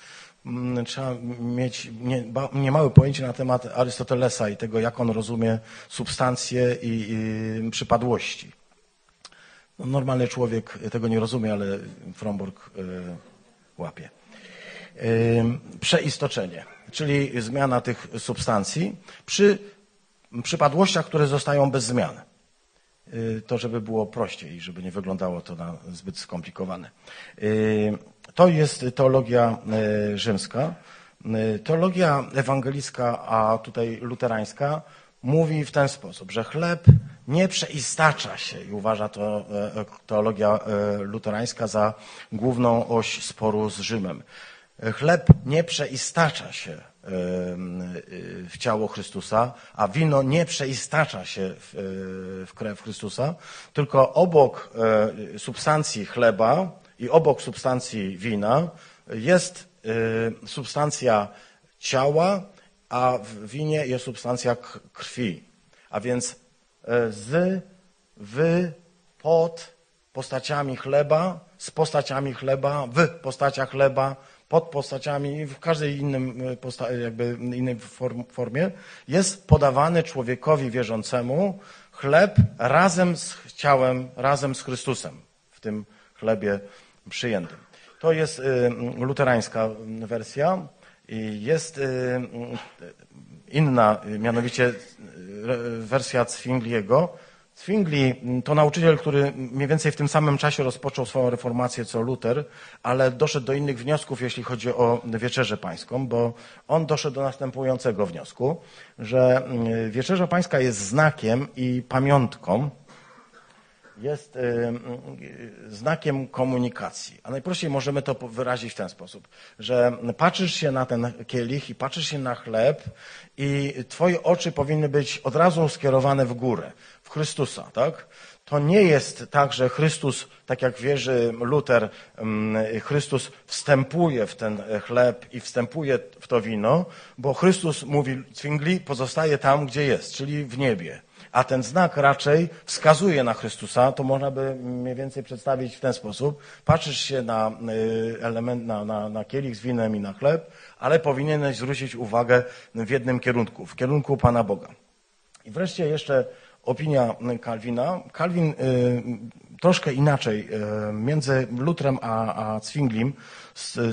[SPEAKER 1] trzeba mieć niemałe pojęcie na temat Arystotelesa i tego, jak on rozumie substancje i, i przypadłości. No, normalny człowiek tego nie rozumie, ale Fromborg y, łapie. Y, przeistoczenie, czyli zmiana tych substancji przy przypadłościach, które zostają bez zmian. Y, to, żeby było prościej, żeby nie wyglądało to na zbyt skomplikowane. To jest teologia rzymska. Teologia ewangelicka, a tutaj luterańska, mówi w ten sposób, że chleb nie przeistacza się i uważa to e, teologia e, luterańska za główną oś sporu z Rzymem. Chleb nie przeistacza się e, w ciało Chrystusa, a wino nie przeistacza się w krew Chrystusa, tylko obok substancji chleba i obok substancji wina jest substancja ciała, a w winie jest substancja krwi. A więc e, z, w, pod postaciami chleba, z postaciami chleba, w postaciach chleba, pod postaciami, w każdej innym, e, jakby innej formie, jest podawany człowiekowi wierzącemu chleb razem z ciałem, razem z Chrystusem w tym chlebie przyjętym. To jest e, luterańska wersja. Jest y, y, inna, mianowicie y, wersja Zwingliego. Zwingli to nauczyciel, który mniej więcej w tym samym czasie rozpoczął swoją reformację co Luter, ale doszedł do innych wniosków, jeśli chodzi o wieczerzę pańską, bo on doszedł do następującego wniosku, że wieczerza pańska jest znakiem i pamiątką, jest znakiem komunikacji. A najprościej możemy to wyrazić w ten sposób, że patrzysz się na ten kielich i patrzysz się na chleb i twoje oczy powinny być od razu skierowane w górę, w Chrystusa, tak? To nie jest tak, że Chrystus, tak jak wierzy Luter, Chrystus wstępuje w ten chleb i wstępuje w to wino, bo Chrystus, mówi Zwingli, pozostaje tam, gdzie jest, czyli w niebie a ten znak raczej wskazuje na Chrystusa, to można by mniej więcej przedstawić w ten sposób. Patrzysz się na y, element, na, na, na kielich z winem i na chleb, ale powinieneś zwrócić uwagę w jednym kierunku, w kierunku Pana Boga. I wreszcie jeszcze opinia Kalwina. Kalwin y, troszkę inaczej y, między Lutrem a, a Zwinglim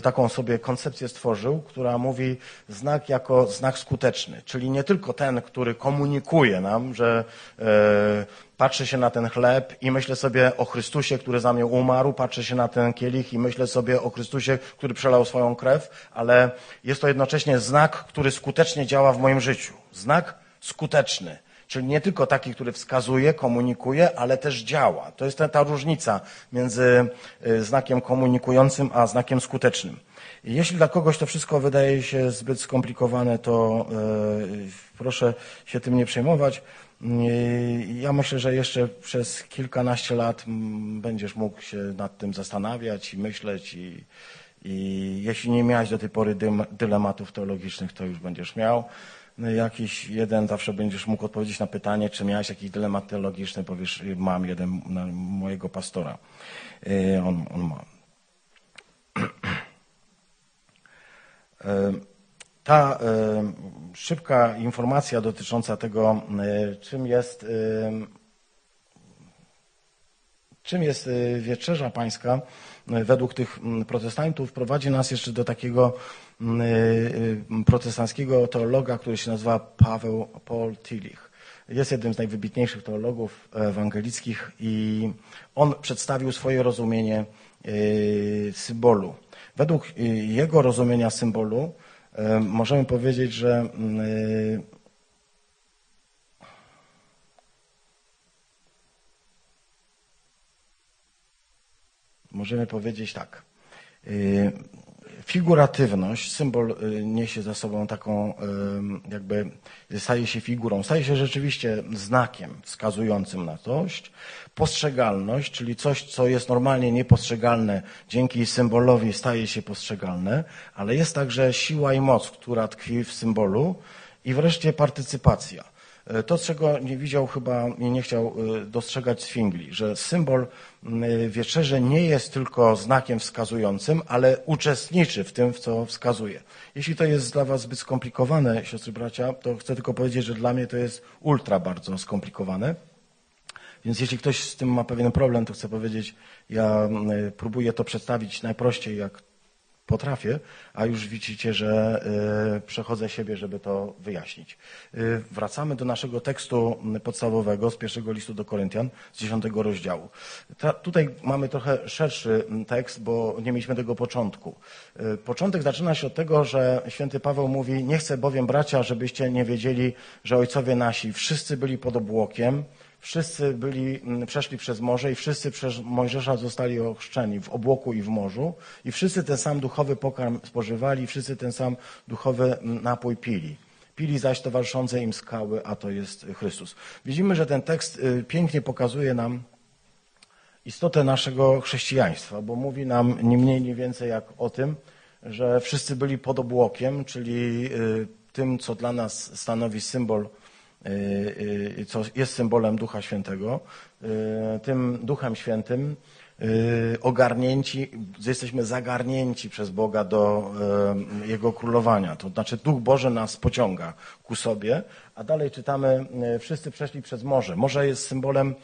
[SPEAKER 1] taką sobie koncepcję stworzył, która mówi znak jako znak skuteczny, czyli nie tylko ten, który komunikuje nam, że e, patrzę się na ten chleb i myślę sobie o Chrystusie, który za mnie umarł, patrzę się na ten kielich i myślę sobie o Chrystusie, który przelał swoją krew, ale jest to jednocześnie znak, który skutecznie działa w moim życiu. Znak skuteczny. Czyli nie tylko taki, który wskazuje, komunikuje, ale też działa. To jest ta, ta różnica między y, znakiem komunikującym a znakiem skutecznym. Jeśli dla kogoś to wszystko wydaje się zbyt skomplikowane, to yy, proszę się tym nie przejmować. Yy, ja myślę, że jeszcze przez kilkanaście lat będziesz mógł się nad tym zastanawiać i myśleć i, i jeśli nie miałeś do tej pory dylematów teologicznych, to już będziesz miał. Jakiś jeden zawsze będziesz mógł odpowiedzieć na pytanie, czy miałeś jakiś dylemat teologiczny, powiesz, mam jeden na mojego pastora. Y, on, on ma. (clears throat) Y, ta y, szybka informacja dotycząca tego, czym jest, czym jest wieczerza pańska, według tych protestantów prowadzi nas jeszcze do takiego Y, y, protestanckiego teologa, który się nazywa Paweł Paul Tillich. Jest jednym z najwybitniejszych teologów ewangelickich i on przedstawił swoje rozumienie y, symbolu. Według jego rozumienia symbolu możemy powiedzieć, że mm, możemy powiedzieć tak. Figuratywność, symbol niesie za sobą taką, jakby staje się figurą, staje się rzeczywiście znakiem wskazującym na coś. Postrzegalność, czyli coś, co jest normalnie niepostrzegalne, dzięki symbolowi staje się postrzegalne, ale jest także siła i moc, która tkwi w symbolu. I wreszcie partycypacja. E, to, czego nie widział chyba i nie chciał e, dostrzegać Zwingli, że symbol wieczerzy nie jest tylko znakiem wskazującym, ale uczestniczy w tym, w co wskazuje. Jeśli to jest dla Was zbyt skomplikowane, siostry bracia, to chcę tylko powiedzieć, że dla mnie to jest ultra bardzo skomplikowane. Więc jeśli ktoś z tym ma pewien problem, to chcę powiedzieć, ja próbuję to przedstawić najprościej, jak potrafię, a już widzicie, że y, przechodzę siebie, żeby to wyjaśnić. Y, wracamy do naszego tekstu podstawowego z pierwszego listu do Koryntian, z dziesiątego rozdziału. Ta, tutaj mamy trochę szerszy tekst, bo nie mieliśmy tego początku. Y, początek zaczyna się od tego, że święty Paweł mówi, nie chcę bowiem bracia, żebyście nie wiedzieli, że ojcowie nasi wszyscy byli pod obłokiem, Wszyscy byli, mm, przeszli przez morze i wszyscy przez Mojżesza zostali ochrzczeni w obłoku i w morzu i wszyscy ten sam duchowy pokarm spożywali, wszyscy ten sam duchowy mm, napój pili. Pili zaś towarzyszące im skały, a to jest Chrystus. Widzimy, że ten tekst y, pięknie pokazuje nam istotę naszego chrześcijaństwa, bo mówi nam nie mniej, nie więcej jak o tym, że wszyscy byli pod obłokiem, czyli y, tym, co dla nas stanowi symbol co jest symbolem Ducha Świętego, y, tym Duchem Świętym ogarnięci, jesteśmy zagarnięci przez Boga do Jego królowania. To znaczy Duch Boży nas pociąga ku sobie, a dalej czytamy, wszyscy przeszli przez morze. Morze jest symbolem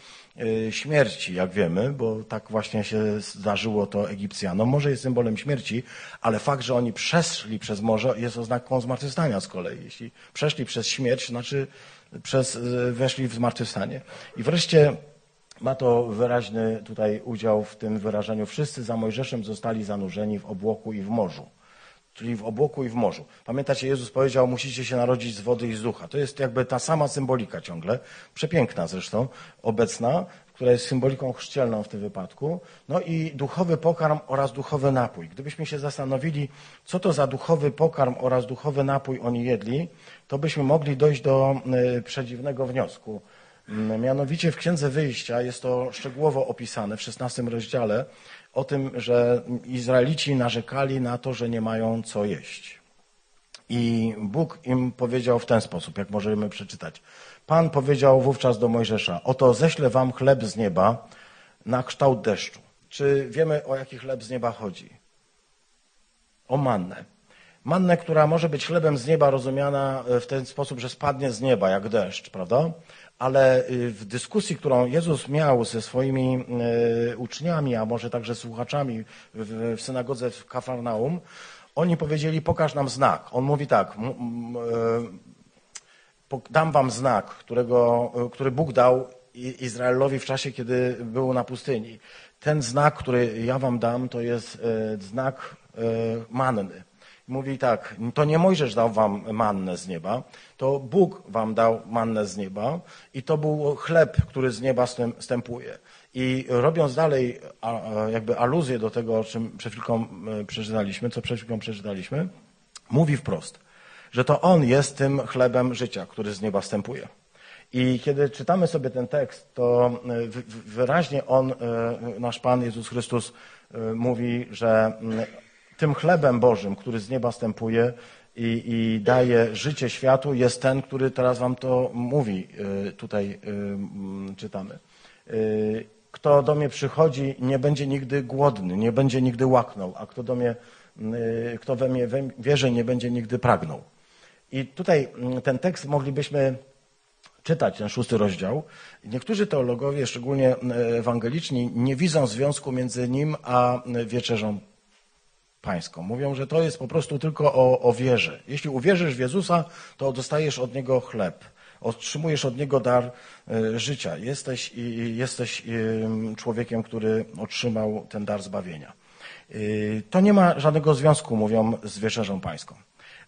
[SPEAKER 1] śmierci, jak wiemy, bo tak właśnie się zdarzyło to Egipcjanom. Morze jest symbolem śmierci, ale fakt, że oni przeszli przez morze jest oznaką zmartwychwstania z kolei. Jeśli przeszli przez śmierć, znaczy przez, y, weszli w zmartwychwstanie. I wreszcie ma to wyraźny tutaj udział w tym wyrażeniu. Wszyscy za Mojżeszem zostali zanurzeni w obłoku i w morzu. Czyli w obłoku i w morzu. Pamiętacie, Jezus powiedział, musicie się narodzić z wody i z ducha. To jest jakby ta sama symbolika ciągle, przepiękna zresztą, obecna, która jest symboliką chrzcielną w tym wypadku. No i duchowy pokarm oraz duchowy napój. Gdybyśmy się zastanowili, co to za duchowy pokarm oraz duchowy napój oni jedli, to byśmy mogli dojść do y, przedziwnego wniosku. Mianowicie w Księdze Wyjścia jest to szczegółowo opisane w XVI rozdziale o tym, że Izraelici narzekali na to, że nie mają co jeść. I Bóg im powiedział w ten sposób, jak możemy przeczytać. Pan powiedział wówczas do Mojżesza, oto ześlę wam chleb z nieba na kształt deszczu. Czy wiemy, o jaki chleb z nieba chodzi? O mannę. Mannę, która może być chlebem z nieba rozumiana w ten sposób, że spadnie z nieba jak deszcz, prawda? Ale y, w dyskusji, którą Jezus miał ze swoimi e, uczniami, a może także słuchaczami w synagodze w Kafarnaum, oni powiedzieli, pokaż nam znak. On mówi tak, e, dam wam znak, którego, który Bóg dał Izraelowi w czasie, kiedy był na pustyni. Ten znak, który ja wam dam, to jest znak manny. Mówi tak, to nie Mojżesz dał wam mannę z nieba, to Bóg wam dał mannę z nieba i to był chleb, który z nieba stępuje. I robiąc dalej jakby aluzję do tego, o czym przed chwilką e, przeczytaliśmy, co przed chwilką przeczytaliśmy, mówi wprost, że to On jest tym chlebem życia, który z nieba stępuje. I kiedy czytamy sobie ten tekst, to e, wyraźnie On, e, nasz Pan Jezus Chrystus, mówi, że tym chlebem Bożym, który z nieba stępuje i, i daje życie światu, jest ten, który teraz wam to mówi, y, tutaj y, mm, czytamy. Y, kto do mnie przychodzi, nie będzie nigdy głodny, nie będzie nigdy łaknął, a kto do mnie, kto we mnie wierzy, nie będzie nigdy pragnął. I tutaj mm, ten tekst moglibyśmy czytać, ten szósty rozdział. Niektórzy teologowie, szczególnie ewangeliczni, nie widzą związku między nim a wieczerzą pańską. Mówią, że to jest po prostu tylko o, o wierze. Jeśli uwierzysz w Jezusa, to dostajesz od Niego chleb. Otrzymujesz od Niego dar e, życia. Jesteś, jesteś człowiekiem, który otrzymał ten dar zbawienia. E, to nie ma żadnego związku, mówią, z wieczerzą pańską.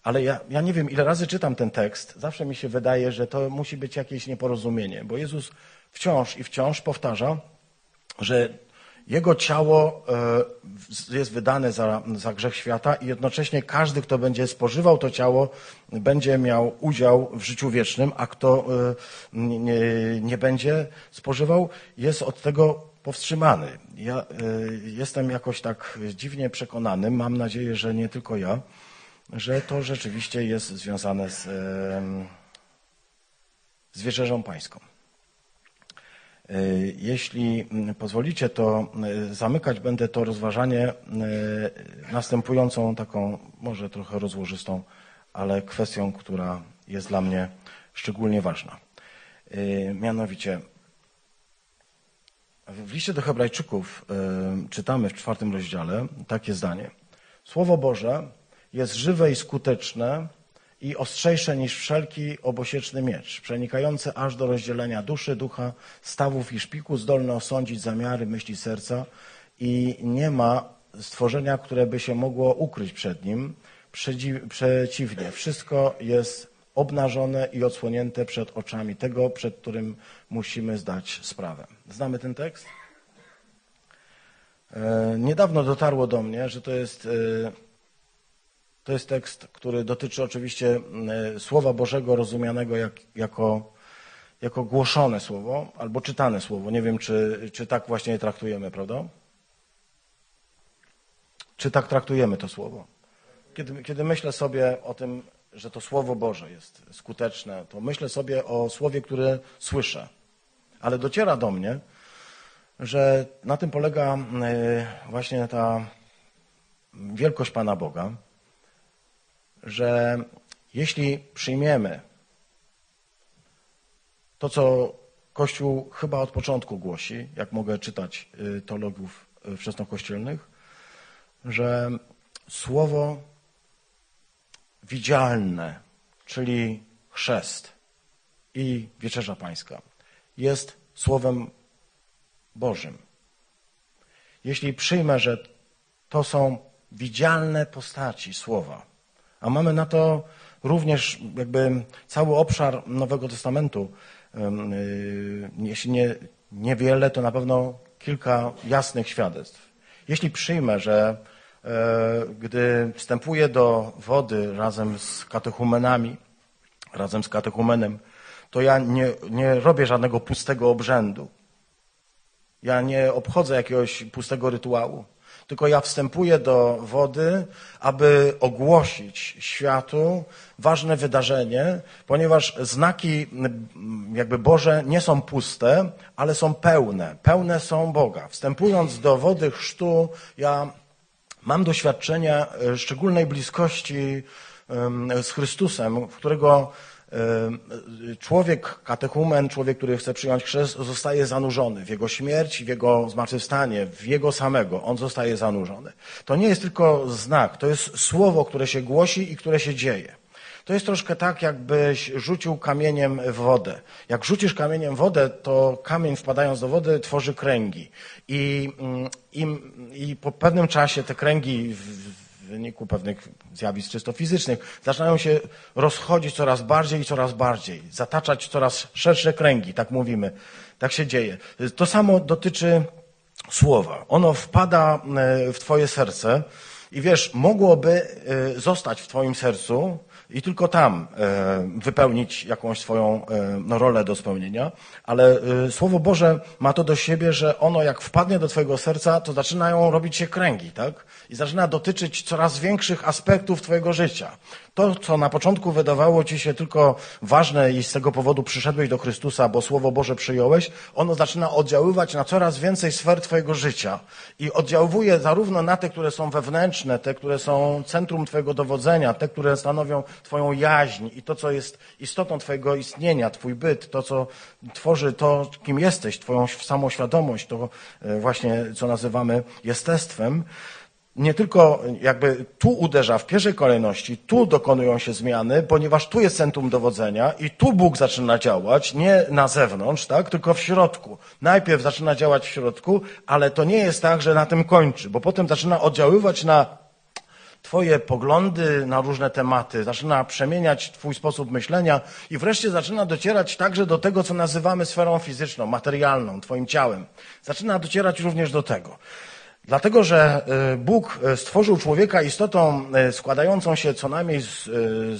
[SPEAKER 1] Ale ja, ja nie wiem, ile razy czytam ten tekst, zawsze mi się wydaje, że to musi być jakieś nieporozumienie, bo Jezus wciąż i wciąż powtarza, że jego ciało e, jest wydane za, za grzech świata i jednocześnie każdy, kto będzie spożywał to ciało, będzie miał udział w życiu wiecznym, a kto e, nie, nie będzie spożywał, jest od tego powstrzymany. Ja e, jestem jakoś tak dziwnie przekonany, mam nadzieję, że nie tylko ja, że to rzeczywiście jest związane z, z wieczerzą pańską. Jeśli mm, pozwolicie, to y, zamykać będę to rozważanie y, następującą taką, może trochę rozłożystą, ale kwestią, która jest dla mnie szczególnie ważna. Mianowicie, w liście do Hebrajczyków czytamy w czwartym rozdziale takie zdanie. Słowo Boże jest żywe i skuteczne i ostrzejsze niż wszelki obosieczny miecz, przenikający aż do rozdzielenia duszy, ducha, stawów i szpiku, zdolny osądzić zamiary, myśli serca i nie ma stworzenia, które by się mogło ukryć przed nim. Przeciwnie, wszystko jest obnażone i odsłonięte przed oczami tego, przed którym musimy zdać sprawę. Znamy ten tekst? E, niedawno dotarło do mnie, że to jest e, to jest tekst, który dotyczy oczywiście e, Słowa Bożego rozumianego jak, jako, jako głoszone słowo albo czytane słowo. Nie wiem, czy, czy tak właśnie je traktujemy, prawda? Czy tak traktujemy to słowo? Kiedy, kiedy myślę sobie o tym, że to Słowo Boże jest skuteczne, to myślę sobie o słowie, które słyszę. Ale dociera do mnie, że na tym polega e, właśnie ta wielkość Pana Boga, że jeśli przyjmiemy to, co Kościół chyba od początku głosi, jak mogę czytać y, teologów y, wczesnokościelnych, że słowo widzialne, czyli chrzest i wieczerza pańska, jest słowem Bożym. Jeśli przyjmę, że to są widzialne postaci słowa, a mamy na to również jakby cały obszar Nowego Testamentu. Y, jeśli nie, niewiele, to na pewno kilka jasnych świadectw. Jeśli przyjmę, że e, gdy wstępuję do wody razem z katechumenami, razem z katechumenem, to ja nie, nie robię żadnego pustego obrzędu. Ja nie obchodzę jakiegoś pustego rytuału tylko ja wstępuję do wody, aby ogłosić światu ważne wydarzenie, ponieważ znaki jakby Boże nie są puste, ale są pełne. Pełne są Boga. Wstępując do wody chrztu, ja mam doświadczenie e, szczególnej bliskości z Chrystusem, którego człowiek, katechumen, człowiek, który chce przyjąć chrzest, zostaje zanurzony w jego śmierć, w jego zmartwychwstanie, w jego samego. On zostaje zanurzony. To nie jest tylko znak, to jest słowo, które się głosi i które się dzieje. To jest troszkę tak, jakbyś rzucił kamieniem w wodę. Jak rzucisz kamieniem w wodę, to kamień wpadając do wody tworzy kręgi. I, mm, i, i po pewnym czasie te kręgi w, wyniku pewnych zjawisk czysto fizycznych, zaczynają się rozchodzić coraz bardziej i coraz bardziej, zataczać coraz szersze kręgi, tak mówimy. Tak się dzieje. To samo dotyczy słowa. Ono wpada e, w Twoje serce i wiesz, mogłoby e, zostać w Twoim sercu, i tylko tam e, wypełnić jakąś swoją no, rolę do spełnienia. Ale Słowo Boże ma to do siebie, że ono jak wpadnie do Twojego serca, to zaczynają robić się kręgi, tak? i zaczyna dotyczyć coraz większych aspektów Twojego życia. To, co na początku wydawało Ci się tylko ważne i z tego powodu przyszedłeś do Chrystusa, bo Słowo Boże przyjąłeś, ono zaczyna oddziaływać na coraz więcej sfer Twojego życia. I oddziałuje zarówno na te, które są wewnętrzne, te, które są centrum Twojego dowodzenia, te, które stanowią Twoją jaźń i to, co jest istotą Twojego istnienia, Twój byt, to, co tworzy to, kim jesteś, Twoją samoświadomość, to e, właśnie, co nazywamy jestestwem nie tylko jakby tu uderza w pierwszej kolejności, tu dokonują się zmiany, ponieważ tu jest centrum dowodzenia i tu Bóg zaczyna działać, nie na zewnątrz, tak, tylko w środku. Najpierw zaczyna działać w środku, ale to nie jest tak, że na tym kończy, bo potem zaczyna oddziaływać na Twoje poglądy na różne tematy, zaczyna przemieniać Twój sposób myślenia i wreszcie zaczyna docierać także do tego, co nazywamy sferą fizyczną, materialną, Twoim ciałem. Zaczyna docierać również do tego. Dlatego, że y, Bóg y, stworzył człowieka istotą y, składającą się co najmniej z,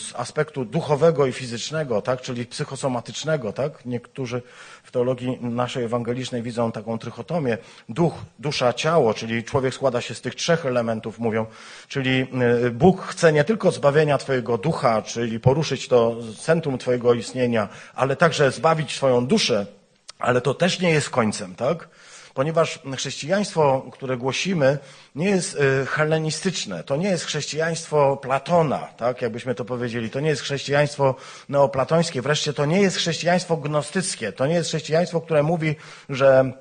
[SPEAKER 1] z, aspektu duchowego i fizycznego, tak, czyli psychosomatycznego, tak? Niektórzy w teologii naszej ewangelicznej widzą taką trychotomię. Duch, dusza, ciało, czyli człowiek składa się z tych trzech elementów, mówią. Czyli Bóg chce nie tylko zbawienia twojego ducha, czyli poruszyć to centrum twojego istnienia, ale także zbawić twoją duszę, ale to też nie jest końcem, tak? Ponieważ chrześcijaństwo, które głosimy, nie jest y, hellenistyczne. To nie jest chrześcijaństwo Platona, tak jakbyśmy to powiedzieli. To nie jest chrześcijaństwo neoplatońskie. Wreszcie to nie jest chrześcijaństwo gnostyckie. To nie jest chrześcijaństwo, które mówi, że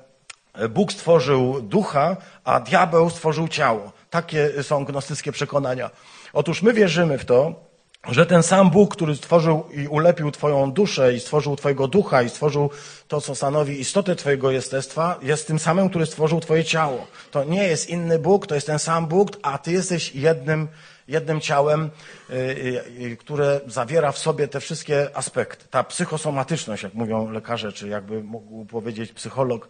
[SPEAKER 1] Bóg stworzył ducha, a diabeł stworzył ciało. Takie są gnostyckie przekonania. Otóż my wierzymy w to, że ten sam Bóg, który stworzył i ulepił Twoją duszę i stworzył Twojego ducha i stworzył to, co stanowi istotę Twojego jestestwa, jest tym samym, który stworzył Twoje ciało. To nie jest inny Bóg, to jest ten sam Bóg, a Ty jesteś jednym jednym ciałem, y, y, y, które zawiera w sobie te wszystkie aspekty. Ta psychosomatyczność, jak mówią lekarze, czy jakby mógł powiedzieć psycholog,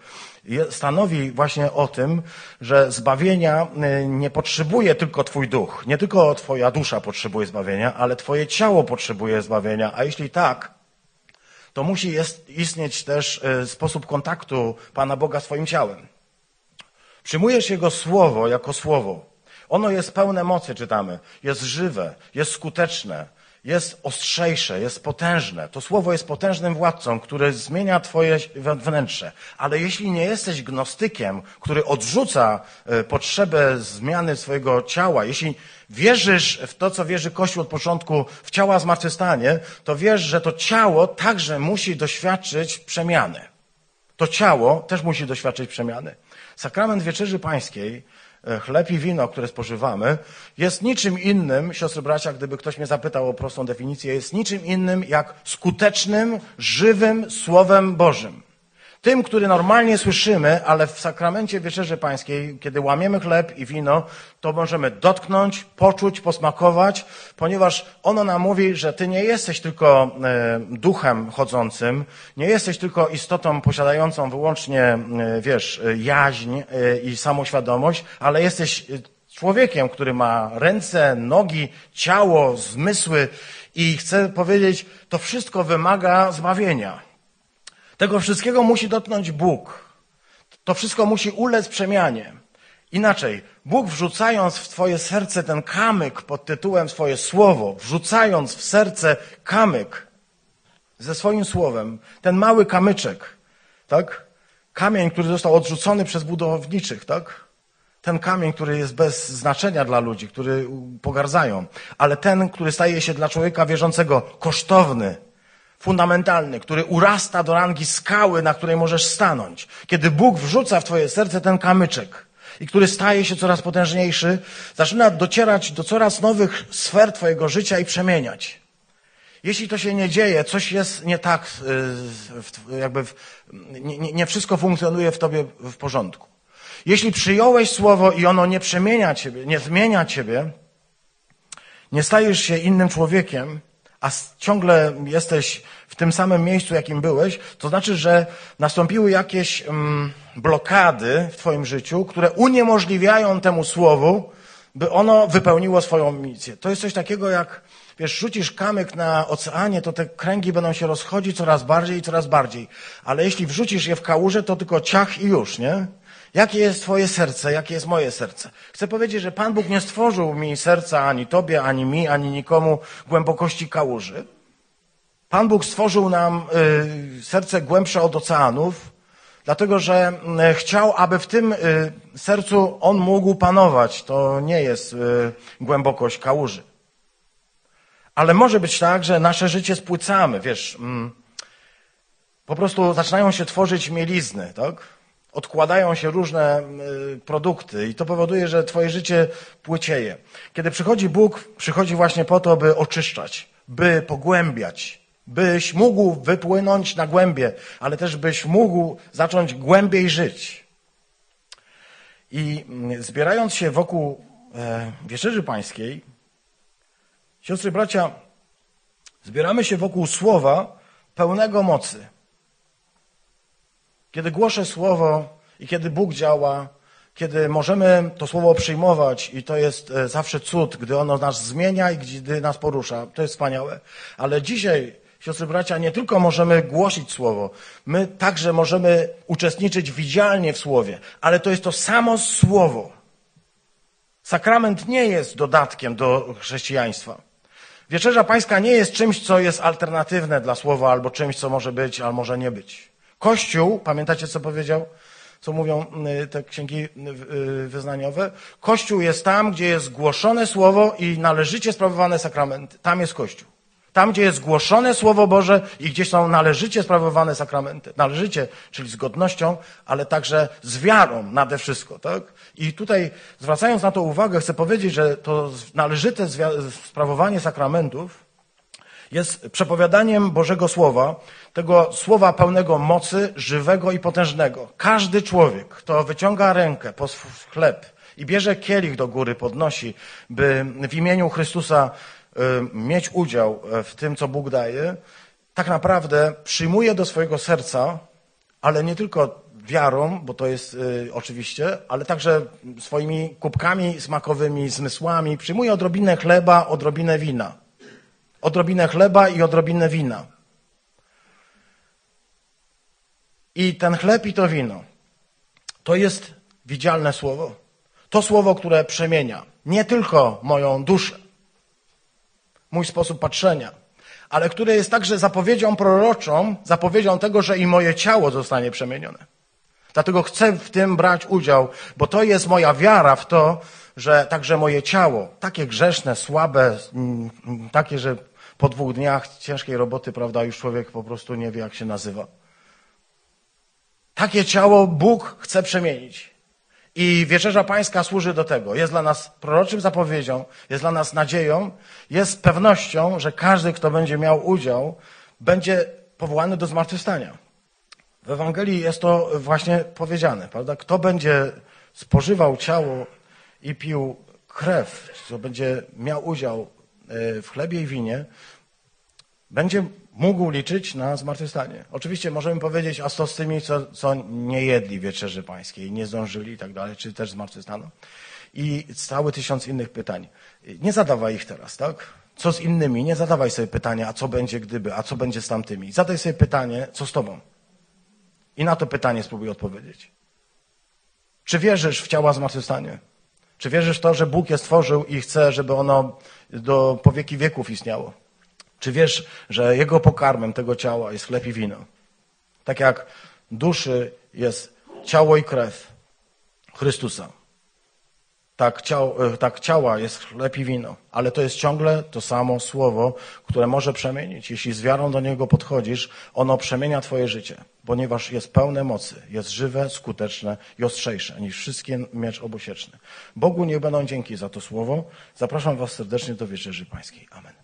[SPEAKER 1] stanowi właśnie o tym, że zbawienia nie potrzebuje tylko Twój duch. Nie tylko Twoja dusza potrzebuje zbawienia, ale Twoje ciało potrzebuje zbawienia. A jeśli tak, to musi istnieć też sposób kontaktu Pana Boga swoim ciałem. Przyjmujesz Jego słowo jako słowo. Ono jest pełne mocy, czytamy. Jest żywe, jest skuteczne, jest ostrzejsze, jest potężne. To słowo jest potężnym władcą, który zmienia Twoje wnętrze. Ale jeśli nie jesteś gnostykiem, który odrzuca e, potrzebę zmiany swojego ciała, jeśli wierzysz w to, co wierzy Kościół od początku, w ciała zmartwychwstanie, to wiesz, że to ciało także musi doświadczyć przemiany. To ciało też musi doświadczyć przemiany. Sakrament Wieczerzy Pańskiej chleb i wino, które spożywamy, jest niczym innym, siostry bracia, gdyby ktoś mnie zapytał o prostą definicję, jest niczym innym jak skutecznym, żywym Słowem Bożym. Tym, który normalnie słyszymy, ale w sakramencie Wieczerzy Pańskiej, kiedy łamiemy chleb i wino, to możemy dotknąć, poczuć, posmakować, ponieważ ono nam mówi, że Ty nie jesteś tylko e, duchem chodzącym, nie jesteś tylko istotą posiadającą wyłącznie, e, wiesz, jaźń e, i samoświadomość, ale jesteś człowiekiem, który ma ręce, nogi, ciało, zmysły i chcę powiedzieć, to wszystko wymaga zbawienia. Tego wszystkiego musi dotknąć Bóg. To wszystko musi ulec przemianie. Inaczej, Bóg wrzucając w Twoje serce ten kamyk pod tytułem swoje słowo, wrzucając w serce kamyk ze swoim słowem, ten mały kamyczek, tak? Kamień, który został odrzucony przez budowniczych, tak? Ten kamień, który jest bez znaczenia dla ludzi, który pogardzają, ale ten, który staje się dla człowieka wierzącego kosztowny, fundamentalny, który urasta do rangi skały, na której możesz stanąć. Kiedy Bóg wrzuca w twoje serce ten kamyczek i który staje się coraz potężniejszy, zaczyna docierać do coraz nowych sfer twojego życia i przemieniać. Jeśli to się nie dzieje, coś jest nie tak, y, jakby nie, nie wszystko funkcjonuje w tobie w porządku. Jeśli przyjąłeś słowo i ono nie przemienia ciebie, nie zmienia ciebie, nie stajesz się innym człowiekiem, a ciągle jesteś w tym samym miejscu, jakim byłeś, to znaczy, że nastąpiły jakieś mm, blokady w Twoim życiu, które uniemożliwiają temu słowu, by ono wypełniło swoją misję. To jest coś takiego jak, wiesz, rzucisz kamyk na oceanie, to te kręgi będą się rozchodzić coraz bardziej i coraz bardziej. Ale jeśli wrzucisz je w kałużę, to tylko ciach i już, nie? Jakie jest Twoje serce, jakie jest moje serce? Chcę powiedzieć, że Pan Bóg nie stworzył mi serca ani Tobie, ani mi, ani nikomu głębokości kałuży. Pan Bóg stworzył nam y, serce głębsze od oceanów, dlatego że y, chciał, aby w tym y, sercu On mógł panować. To nie jest y, głębokość kałuży. Ale może być tak, że nasze życie spłycamy, wiesz, mm, po prostu zaczynają się tworzyć mielizny, tak? Odkładają się różne y, produkty i to powoduje, że twoje życie płycieje. Kiedy przychodzi Bóg, przychodzi właśnie po to, by oczyszczać, by pogłębiać, byś mógł wypłynąć na głębie, ale też byś mógł zacząć głębiej żyć. I zbierając się wokół e, wieczerzy pańskiej, siostry, bracia, zbieramy się wokół słowa pełnego mocy. Kiedy głoszę słowo i kiedy Bóg działa, kiedy możemy to słowo przyjmować i to jest e, zawsze cud, gdy ono nas zmienia i gdy nas porusza, to jest wspaniałe. Ale dzisiaj, siostry bracia, nie tylko możemy głosić słowo, my także możemy uczestniczyć widzialnie w słowie, ale to jest to samo słowo. Sakrament nie jest dodatkiem do chrześcijaństwa. Wieczerza Pańska nie jest czymś, co jest alternatywne dla słowa, albo czymś, co może być, albo może nie być. Kościół, pamiętacie co powiedział? Co mówią y, te księgi y, y, wyznaniowe? Kościół jest tam, gdzie jest głoszone słowo i należycie sprawowane sakramenty. Tam jest Kościół. Tam, gdzie jest głoszone Słowo Boże i gdzie są należycie sprawowane sakramenty. Należycie, czyli z godnością, ale także z wiarą nade wszystko. Tak? I tutaj, zwracając na to uwagę, chcę powiedzieć, że to należyte sprawowanie sakramentów jest przepowiadaniem Bożego Słowa, tego słowa pełnego mocy, żywego i potężnego. Każdy człowiek, kto wyciąga rękę po chleb i bierze kielich do góry, podnosi, by w imieniu Chrystusa y, mieć udział w tym, co Bóg daje, tak naprawdę przyjmuje do swojego serca, ale nie tylko wiarą, bo to jest y, oczywiście, ale także swoimi kubkami smakowymi, zmysłami, przyjmuje odrobinę chleba, odrobinę wina. Odrobinę chleba i odrobinę wina. I ten chleb i to wino to jest widzialne słowo. To słowo, które przemienia nie tylko moją duszę, mój sposób patrzenia, ale które jest także zapowiedzią proroczą, zapowiedzią tego, że i moje ciało zostanie przemienione. Dlatego chcę w tym brać udział, bo to jest moja wiara w to, że także moje ciało, takie grzeszne, słabe, mm, takie, że po dwóch dniach ciężkiej roboty, prawda, już człowiek po prostu nie wie, jak się nazywa. Takie ciało Bóg chce przemienić. I wieczerza pańska służy do tego. Jest dla nas proroczym zapowiedzią, jest dla nas nadzieją, jest pewnością, że każdy, kto będzie miał udział, będzie powołany do zmartwychwstania. W Ewangelii jest to właśnie powiedziane, prawda? Kto będzie spożywał ciało i pił krew, kto będzie miał udział e, w chlebie i winie, będzie mógł liczyć na zmartwychwstanie. Oczywiście możemy powiedzieć, a co z tymi, co, co nie jedli wieczerzy pańskiej, nie zdążyli i tak dalej, czy też zmartwychwstaną? I cały tysiąc innych pytań. Nie zadawaj ich teraz, tak? Co z innymi? Nie zadawaj sobie pytania, a co będzie gdyby, a co będzie z tamtymi. Zadaj sobie pytanie, co z tobą? I na to pytanie spróbuj odpowiedzieć. Czy wierzysz w ciała zmartwychwstanie? Czy wierzysz w to, że Bóg je stworzył i chce, żeby ono do powieki wieków istniało? Czy wiesz, że jego pokarmem tego ciała jest chleb i wino? Tak jak duszy jest ciało i krew Chrystusa. Tak, ciało, e, tak ciała jest chleb i wino, ale to jest ciągle to samo słowo, które może przemienić. Jeśli z wiarą do niego podchodzisz, ono przemienia twoje życie, ponieważ jest pełne mocy, jest żywe, skuteczne i ostrzejsze niż wszystkie miecz obusieczny. Bogu nie będą dzięki za to słowo. Zapraszam was serdecznie do wieczerzy pańskiej. Amen.